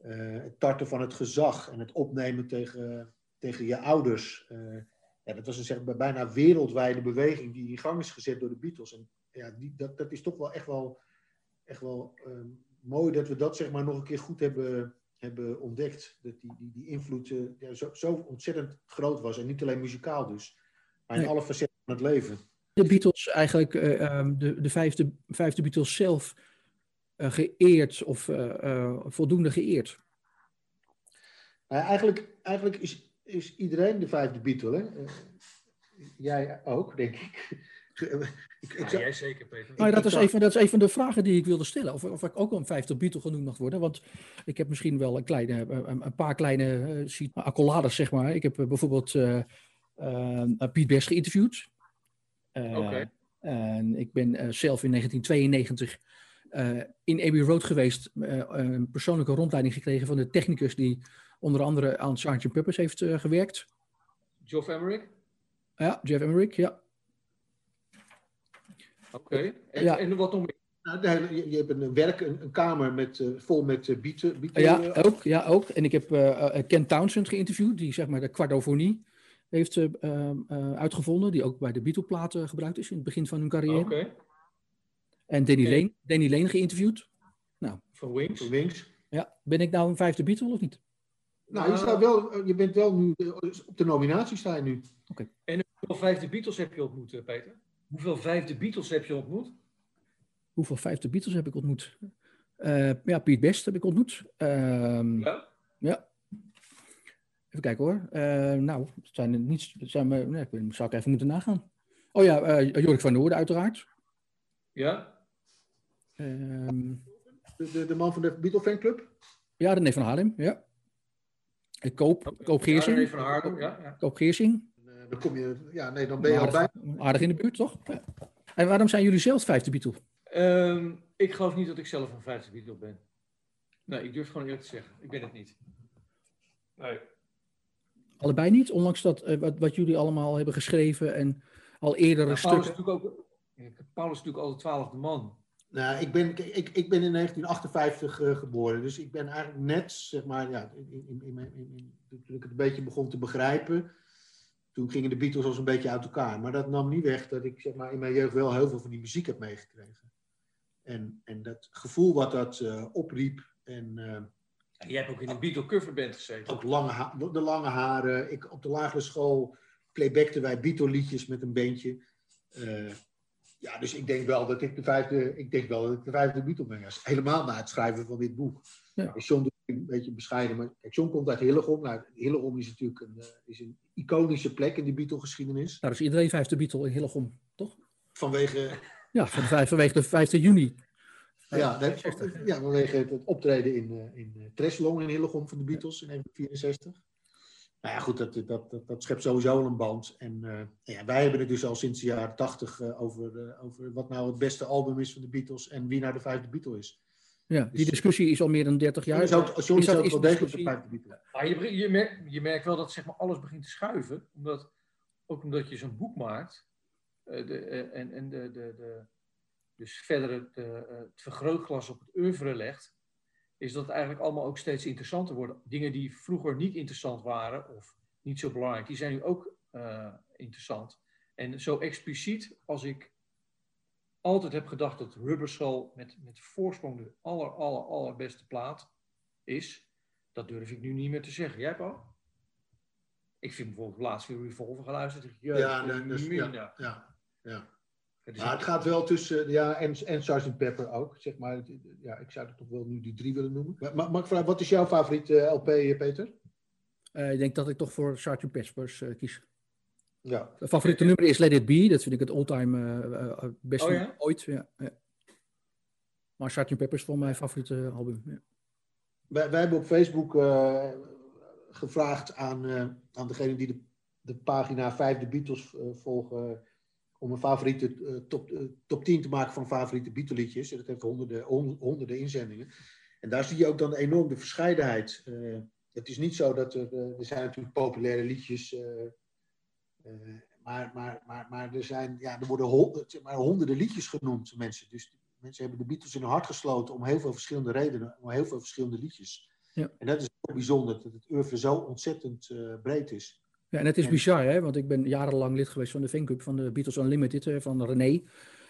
B: uh, het tarten van het gezag. En het opnemen tegen, tegen je ouders. Uh, ja, dat was een zeg, bijna wereldwijde beweging die in gang is gezet door de Beatles. En ja, die, dat, dat is toch wel echt wel, echt wel uh, mooi dat we dat zeg maar nog een keer goed hebben, hebben ontdekt. Dat die, die, die invloed ja, zo, zo ontzettend groot was. En niet alleen muzikaal dus, maar in alle facetten het leven.
A: De Beatles eigenlijk, uh, de, de vijfde, vijfde Beatles zelf uh, geëerd of uh, voldoende geëerd?
B: Nou, eigenlijk, eigenlijk is, is iedereen de vijfde Beatle. Hè? jij ook, denk ik.
C: ik, ik ja, jij zeker, Peter.
A: Maar dat, is even, dat is een van de vragen die ik wilde stellen. Of, of ik ook een vijfde Beatle genoemd mag worden. Want ik heb misschien wel een, kleine, een, een paar kleine accolades, zeg maar. Ik heb bijvoorbeeld Piet Best geïnterviewd.
C: Uh,
A: En ik ben uh, zelf in 1992 uh, eh, in Abbey Road geweest, een persoonlijke rondleiding gekregen van de technicus die onder andere aan Sgt. Peppers heeft gewerkt.
C: Geoff Emerick?
A: Ja, Jeff Emerick, ja.
C: Oké, en, ja. en wat nog meer?
B: Nou, je, je, hebt een werk, een, een kamer met, vol met bieten. bieten
A: ja, ook, ja, ook. En ik heb Ken Townsend geïnterviewd, die zeg maar de quadrofonie heeft uh, uh, uitgevonden, die ook bij de Beatle-platen gebruikt is in het begin van hun carrière.
C: Okay.
A: En Danny, okay. Lane, Danny Lane geïnterviewd. Nou,
C: van Wings. Van
B: Wings.
A: Ja, ben ik nou een vijfde Beatle of niet?
B: Nou, je, staat wel, je bent wel nu, op de nominatie sta je nu. Oké.
C: Okay. En hoeveel vijfde Beatles heb je ontmoet, Peter? Hoeveel vijfde Beatles heb je ontmoet?
A: Hoeveel vijfde Beatles heb ik ontmoet? Uh, ja, Piet Best heb ik ontmoet. Uh, ja? Ja. Even kijken hoor. Uh, nou, het zijn er niet. Zijn we, nee, ik zou ik even moeten nagaan. Oh ja, uh, Jorik van Noorden, uiteraard.
C: Ja.
B: Um, de, de, de, man van de Beatle fanclub?
A: Ja, René van Haarlem, ja. Ik koop, koop Geersing.
C: Ja, van Haarlem, ja, ja.
A: Koop Geersing.
B: Uh, dan kom je, ja, nee, dan ben je aardig, al
A: bij. Aardig in de buurt, toch? Ja. En waarom zijn jullie zelf vijfde Beatle?
C: Um, ik geloof niet dat ik zelf een vijfde Beatle ben. Nee, ik durf gewoon eerlijk te zeggen. Ik ben het niet. Nee.
A: Allebei niet, ondanks dat, uh, wat, wat, jullie allemaal hebben geschreven en al eerder
C: ja, Paulus stukken. Is ook, Paulus is natuurlijk al de twaalfde man.
B: Nou, ik ben, ik, ik ben in 1958 uh, geboren, dus ik ben eigenlijk net, zeg maar, ja, in, in, in, toen ik het een beetje begon te begrijpen, toen gingen de Beatles als een beetje uit elkaar. Maar dat nam niet weg dat ik, zeg maar, in mijn jeugd wel heel veel van die muziek heb meegekregen. En, en dat gevoel wat dat uh, opriep en...
C: Je hebt ook in een Beatle coverband gezeten.
B: Ook lange de lange haren. Ik, op de lagere school playbackten wij Beatle liedjes met een bandje. Uh, ja, dus ik denk wel dat ik de vijfde, ik denk wel dat ik de vijfde Beatle ben. Helemaal na het schrijven van dit boek. Ja. John doet een beetje bescheiden, maar John komt uit Hillegom. Nou, Hillegom is natuurlijk een, uh, is een iconische plek in de Beatle-geschiedenis.
A: Nou, dus iedereen vijfde Beatle in Hillegom, toch?
B: Vanwege...
A: Ja, van de vijf, vanwege de 5 juni.
B: Ja, ja, vanwege het optreden in, uh, in uh, Treslong in Hillegom van de Beatles in 1964. Nou ja, goed, dat, dat, dat, dat schept sowieso een band. En uh, ja, wij hebben het dus al sinds de jaren 80 over, over wat nou het beste album is van de Beatles en wie nou de vijfde Beatle is.
A: Ja, die dus, discussie is al meer dan 30 jaar.
B: Is ook, John is, ook wel degelijk de vijfde Beatle.
C: Maar je, je, merkt, je merkt wel dat zeg maar, alles begint te schuiven. Omdat, ook omdat je zo'n boek maakt. de, en en de, de, de dus verder het, het vergrootglas op het oeuvre legt, is dat het eigenlijk allemaal ook steeds interessanter worden. Dingen die vroeger niet interessant waren of niet zo belangrijk, die zijn nu ook interessant. En zo expliciet als ik altijd heb gedacht dat Rubber Soul met, met voorsprong de aller, aller, allerbeste plaat is, dat durf ik nu niet meer te zeggen. Jij, Paul? Ik vind bijvoorbeeld laatst weer Revolver geluisterd.
B: ja, nee, dus, ja, ja, ja. Het, maar het gaat wel tussen, ja, en, en Sgt. Pepper ook, zeg maar. Ja, ik zou het toch wel nu die drie willen noemen. Maar, mag ik vragen, wat is jouw favoriete eh, LP, eh, Peter?
A: Uh, ik denk dat ik toch voor Sgt. Pepper uh, kies. Ja. Het favoriete nummer is Let It Be. Dat vind ik het all-time uh, beste oh, ja? ooit. Ja, ja. Maar Sgt. Pepper is voor mijn favoriete album. Ja.
B: Wij, wij, hebben op Facebook uh, gevraagd aan, uh, aan degene die de, de pagina 5 de Beatles volgen. Om een favoriete top, top 10 te maken van favoriete Beatle-liedjes. Dat heeft honderden, honderden inzendingen. En daar zie je ook dan enorm de verscheidenheid. het is niet zo dat er. er zijn natuurlijk populaire liedjes eh, maar, maar, maar, maar er, zijn, ja, er worden honderd, maar honderden liedjes genoemd, mensen. Dus mensen hebben de Beatles in hun hart gesloten om heel veel verschillende redenen, om heel veel verschillende liedjes. Ja. En dat is ook bijzonder, dat het oeuvre zo ontzettend uh, breed is.
A: Ja, en het is bizar, hè? want ik ben jarenlang lid geweest van de fanclub van de Beatles Unlimited, van René.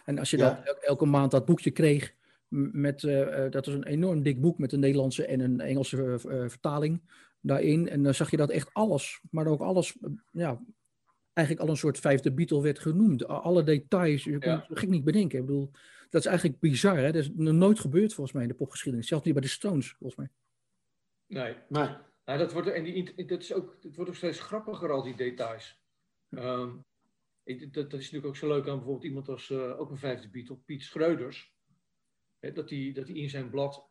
A: En als je ja. elke maand dat boekje kreeg, met, uh, dat is een enorm dik boek met een Nederlandse en een Engelse vertaling daarin. En dan zag je dat echt alles, maar ook alles ja, eigenlijk al een soort vijfde Beatle werd genoemd. Alle details, je kunt het gek niet bedenken. Ik bedoel, dat is eigenlijk bizar. Hè? Dat is nooit gebeurd volgens mij in de popgeschiedenis. Zelfs niet bij de Stones, volgens mij.
C: Nee. nee. Nou, dat wordt, en die, dat is ook, het wordt ook steeds grappiger, al die details. Um, dat, dat, is natuurlijk ook zo leuk aan bijvoorbeeld iemand als, uh, ook een vijfde Beatle, Piet Schreuders. Hè, dat hij dat in zijn blad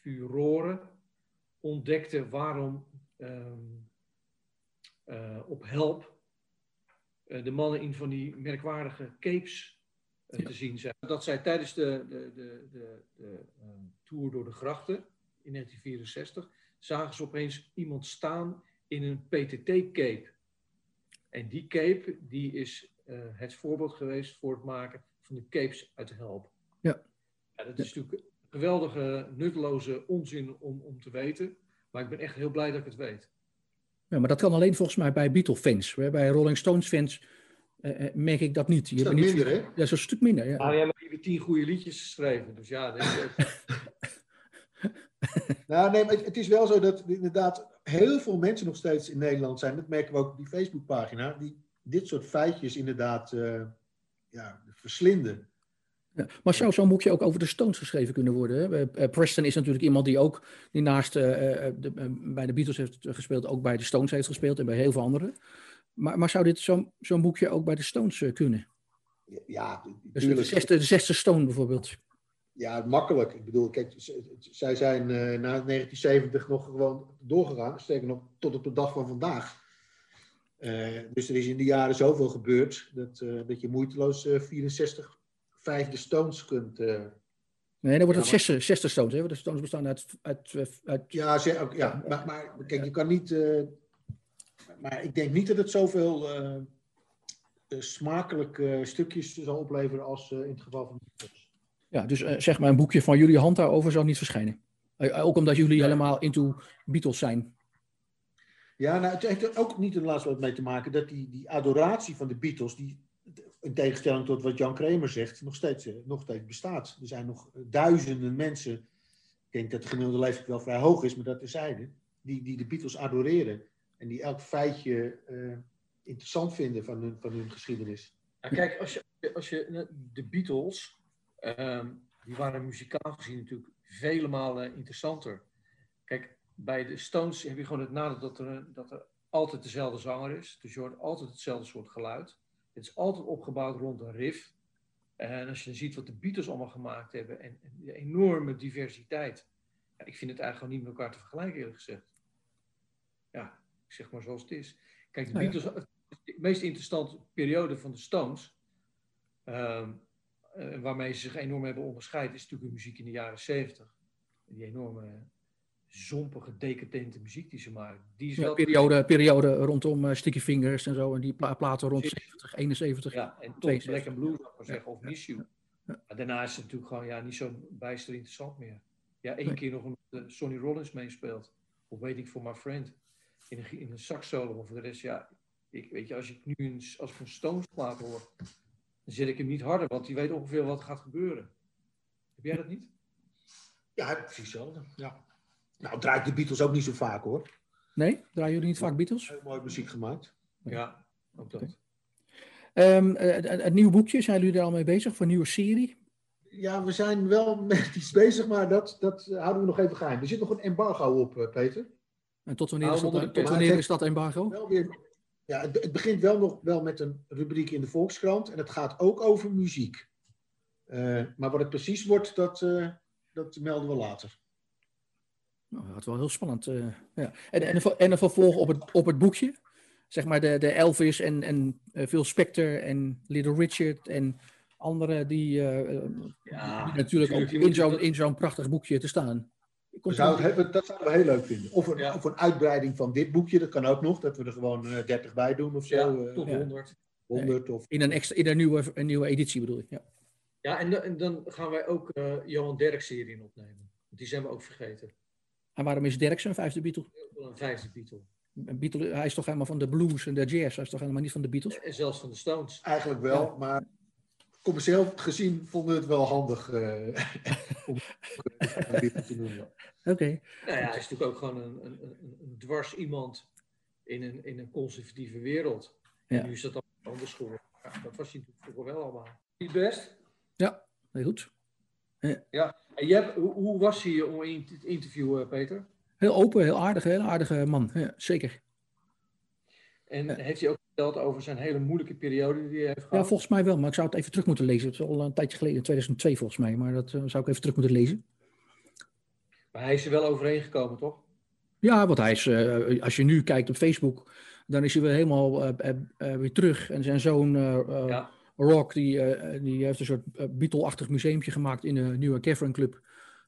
C: Furoren ontdekte waarom um, uh, op Help eh, de mannen in van die merkwaardige capes eh, te zien zijn. Dat zij tijdens de, de, de, de, de ehm, tour door de grachten in 1964 zagen ze opeens iemand staan in een PTT-cape. En die cape die is uh, het voorbeeld geweest voor het maken van de capes uit de help. Ja. ja dat is natuurlijk geweldige, nutteloze onzin om, om te weten. Maar ik ben echt heel blij dat ik het weet.
A: Ja, maar dat kan alleen volgens mij bij Beatle-fans. Bij Rolling Stones-fans uh, merk ik dat niet.
B: Je is minder, hè?
A: Ja, zo'n stuk minder, ja.
C: Nou, jij hebt tien goede liedjes geschreven, dus ja... [laughs] [laughs]
B: nou, nee, maar het is wel zo dat inderdaad heel veel mensen nog steeds in Nederland zijn. Dat merken we ook op die Facebookpagina. Die dit soort feitjes inderdaad uh, ja, verslinden.
A: Ja, maar zou zo'n boekje ook over de Stones geschreven kunnen worden? Hè? Eh, Preston is natuurlijk iemand die ook die naast uh, de, bij de Beatles heeft gespeeld, ook bij de Stones heeft gespeeld en bij heel veel anderen. Maar, maar zou dit zo'n zo'n boekje ook bij de Stones kunnen?
B: Ja,
A: dus de zesde, de zesde Stone bijvoorbeeld.
B: Ja, makkelijk. Ik bedoel, kijk, zij zijn na 1970 nog gewoon doorgegaan, sterker nog tot op de dag van vandaag. dus er is in die jaren zoveel gebeurd dat, dat je moeiteloos 64 vijfde Stones kunt.
A: Nee, dan wordt het zesde, zesde Stones. Hè? De Stones bestaan uit. uit, uit...
B: Ja, ze, ook, ja. Maar, maar kijk, je kan niet. Uh, maar ik denk niet dat het zoveel uh, smakelijke stukjes zal opleveren als in het geval van.
A: Ja, dus zeg maar een boekje van jullie hand daarover zou niet verschijnen. ook omdat jullie helemaal into Beatles zijn.
B: Ja, nou, het heeft er ook niet in laatste wat mee te maken dat die, die adoratie van de Beatles, die, in tegenstelling tot wat Jan Kramer zegt, nog steeds, eh, nog steeds bestaat. Er zijn nog duizenden mensen, ik denk dat de gemiddelde leeftijd wel vrij hoog is, maar dat terzijde, die, die de Beatles adoreren. En die elk feitje uh, interessant vinden van hun, van hun geschiedenis.
C: Ja, kijk, als je, als je de Beatles, uh, die waren muzikaal gezien natuurlijk vele malen interessanter. Kijk, bij de Stones heb je gewoon het nadeel dat er, dat er altijd dezelfde zanger is. Dus je hoort altijd hetzelfde soort geluid. Het is altijd opgebouwd rond een riff. En als je dan ziet wat de Beatles allemaal gemaakt hebben en, en de enorme diversiteit. Ja, ik vind het eigenlijk niet met elkaar te vergelijken, eerlijk gezegd. Ja, ik zeg maar zoals het is. Kijk, de nou Beatles, de meest interessante periode van de Stones, um, waarmee ze zich enorm hebben onderscheid, is natuurlijk de muziek in de jaren 70. Die enorme zompige, decadente muziek die ze maken. Die is
A: wel periode, periode rondom uh, Sticky Fingers en zo. En die pla platen rond 70, 71.
C: Ja, en Tom Black and Blue, zou ik maar zeggen. Of Miss You. Daarna is het natuurlijk gewoon ja, niet zo bijster interessant meer. Ja, één keer nog een Sonny Rollins meespeelt. Of weet ik voor my friend. In een, in een sax solo. Maar voor de rest, ja. Ik, weet je, als ik nu een, als ik een Stones plaat hoor. Dan zet ik hem niet harder. Want die weet ongeveer wat gaat gebeuren. Heb jij dat niet?
B: Ja, precies hetzelfde. Ja. Nou, draait de Beatles ook niet zo vaak hoor.
A: Nee? Draaien jullie niet vaak Beatles?
B: Heel mooi muziek gemaakt.
C: Ja, ook dat.
A: Um, het, nieuwe boekje, zijn jullie er al mee bezig voor een nieuwe serie?
B: Ja, we zijn wel [laughs] met iets bezig, maar dat, dat houden we nog even geheim. Er zit nog een embargo op, eh, Peter.
A: En tot wanneer, is, dat, tot wanneer is dat embargo?
B: Wel weer, ja, het, het, begint wel nog wel met een rubriek in de Volkskrant en het gaat ook over muziek. Uh, maar wat het precies wordt, dat, uh, dat melden we later.
A: Nou, dat is wel heel spannend. Uh, ja. En, en, en een vervolg op het, op het boekje? Zeg maar de, de Elvis en, en Phil Spector en Little Richard en anderen die, ja, die natuurlijk ook in zo'n, in zo'n prachtig boekje te staan.
B: Zou het, dat zouden we heel leuk vinden. Of een, ja. of een uitbreiding van dit boekje, dat kan ook nog. Dat we er gewoon uh, 30 bij doen of zo.
C: Ja, tot 100.
B: 100 of...
A: In, een, extra, in een, nieuwe, een nieuwe editie bedoel ik, ja.
C: Ja, en, en dan gaan wij ook uh, Johan Derks-serie opnemen. Die zijn we ook vergeten.
A: En waarom is Derks een vijfde Beatle?
C: Een vijfde Beatle.
A: Een Beatle. Hij is toch helemaal van de blues en de jazz. Hij is toch helemaal niet van de Beatles?
C: En zelfs van de Stones.
B: Eigenlijk wel, ja. maar commercieel gezien vonden we het wel handig uh, [laughs] om dit te doen.
A: Oké. Okay.
C: Nou ja, hij is natuurlijk ook gewoon een, een, een, een dwars iemand in een, in een conservatieve wereld. Ja. En nu is dat allemaal anders geworden. Ja, dat was hij natuurlijk vroeger wel allemaal. Niet best?
A: Ja, heel goed.
C: Ja. ja. En je hebt, hoe, hoe, was hij om in te interviewen, Peter?
A: Heel open, heel aardig, heel aardige man. Ja, zeker.
C: En ja. heeft hij ook verteld over zijn hele moeilijke periode die hij heeft gehad?
A: Ja, volgens mij wel, maar ik zou het even terug moeten lezen. Het is al een tijdje geleden, 2002 volgens mij, maar dat uh, zou ik even terug moeten lezen.
C: Maar hij is er wel overheen gekomen, toch?
A: Ja, want hij is, uh, als je nu kijkt op Facebook, dan is hij weer helemaal uh, weer terug. En zijn zoon ja. Rock, die, die heeft een soort Beatle-achtig museumpje gemaakt in de nieuwe Cavern Club.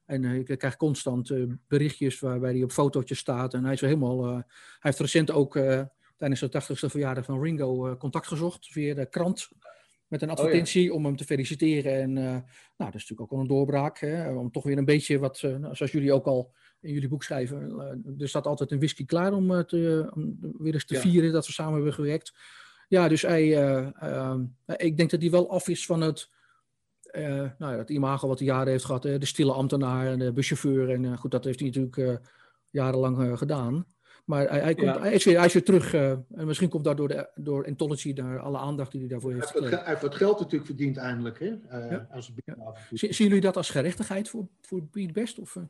A: En ik krijg constant berichtjes waarbij hij op fotootjes staat. En hij is helemaal. hij heeft recent ook tijdens de 80ste verjaardag van Ringo contact gezocht via de krant met een advertentie oh, ja. om hem te feliciteren. En uh, nou, dat is natuurlijk ook wel een doorbraak. Hè, om toch weer een beetje wat, uh, zoals jullie ook al in jullie boek schrijven. Uh, er staat altijd een whisky klaar om, te, om weer eens te ja. vieren dat we samen hebben gewerkt. Ja, dus hij, ik denk dat hij wel af is van het, nou ja, het imago wat hij jaren heeft gehad. de stille ambtenaar en de buschauffeur. En goed, dat heeft hij natuurlijk jarenlang gedaan. Maar hij, hij, komt, hij, is weer, hij is weer terug. Uh, en misschien komt daardoor de, door Anthology naar alle aandacht die hij daarvoor heeft.
B: Hij heeft wat geld natuurlijk verdiend eindelijk. Hè? Uh, ja. als.
A: Zien jullie dat als gerechtigheid voor, voor Beat Best? Of, uh?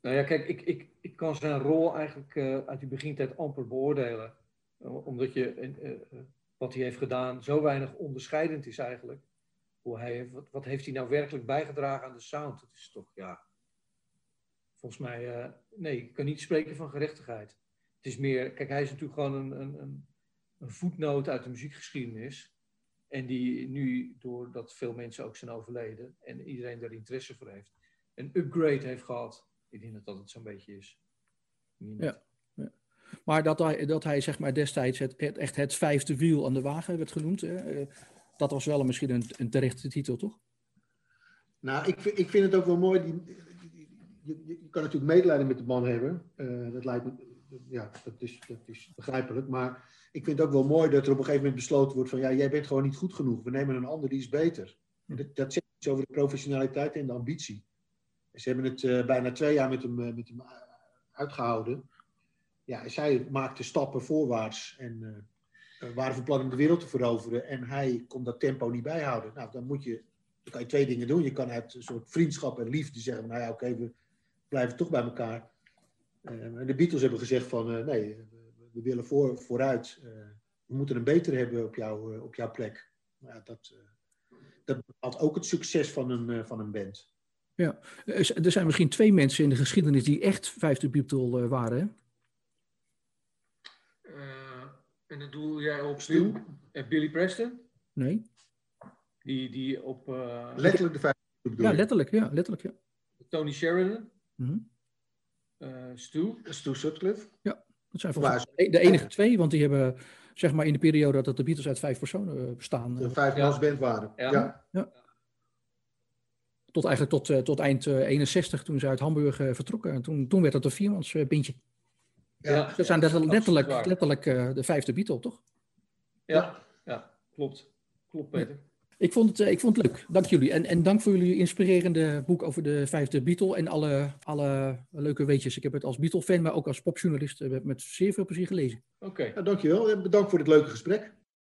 C: nou ja, kijk, ik, ik, ik kan zijn rol eigenlijk uit die begintijd amper beoordelen. omdat je wat hij heeft gedaan zo weinig onderscheidend is eigenlijk. Hoe hij, wat, wat heeft hij nou werkelijk bijgedragen aan de sound? Dat is toch, ja volgens mij, uh, nee, ik kan niet spreken van gerechtigheid. Het is meer, kijk, hij is natuurlijk gewoon een, een, een voetnoot uit de muziekgeschiedenis. En die nu, doordat veel mensen ook zijn overleden en iedereen daar interesse voor heeft, een upgrade heeft gehad. Ik denk dat dat het zo'n beetje is.
A: Ja, ja, Maar dat hij, dat hij zeg maar destijds het, het, echt het vijfde wiel aan de wagen werd genoemd, hè? Eh, dat was wel misschien een, een terechte titel, toch?
B: Nou, ik, ik vind het ook wel mooi, die, je, je, kan natuurlijk medelijden met de man hebben. Uh, dat lijkt me, ja, dat is, dat is begrijpelijk. Maar ik vind het ook wel mooi dat er op een gegeven moment besloten wordt van ja, jij bent gewoon niet goed genoeg. We nemen een ander die is beter. En dat, dat zegt iets over de professionaliteit en de ambitie. ze hebben het uh, bijna twee jaar met hem, uh, met hem uitgehouden. Ja, zij maakte stappen voorwaarts en waren van plan om de wereld te veroveren. En hij kon dat tempo niet bijhouden. Nou, dan moet je dan kan je twee dingen doen. Je kan uit een soort vriendschap en liefde zeggen, nou ja, oké, okay, we blijven toch bij elkaar. Uh, de Beatles hebben gezegd van, uh, nee, we willen voor, vooruit. Uh, we moeten een beter hebben op, jou, op jouw plek. Nou, dat, dat bepaalt ook het succes van een, van een band.
A: Ja, er zijn misschien twee mensen in de geschiedenis die echt vijfde Beatle waren, hè?
C: en dan doe jij op Stu? Billy Preston?
A: Nee.
C: Die, die op... Uh...
B: Letterlijk de vijf
A: Ja, letterlijk, ja. Letterlijk, ja.
C: Tony Sheridan. Mm -hmm. uh, Stu.
B: Stu Sutcliffe.
A: Ja, dat zijn volgens mij de enige twee, want die hebben zeg maar in de periode dat de Beatles uit vijf personen bestaan.
B: De vijf ja. band waren. Ja. ja.
A: Tot eigenlijk tot, tot eind 61, toen ze uit Hamburg vertrokken. En toen, toen werd het een viermans bintje. Ja, dat zijn letterlijk, letterlijk, de vijfde Beatle, toch?
C: Ja, ja klopt. Klopt, Peter.
A: Ik vond, het, eh, ik vond het leuk. Dank jullie. En, en dank voor jullie inspirerende boek over de vijfde Beatle en alle, alle leuke weetjes. Ik heb het als Beatle-fan, maar ook als popjournalist eh, met zeer veel plezier gelezen.
C: Oké.
B: Okay. dankjewel. Bedankt voor dit leuke gesprek.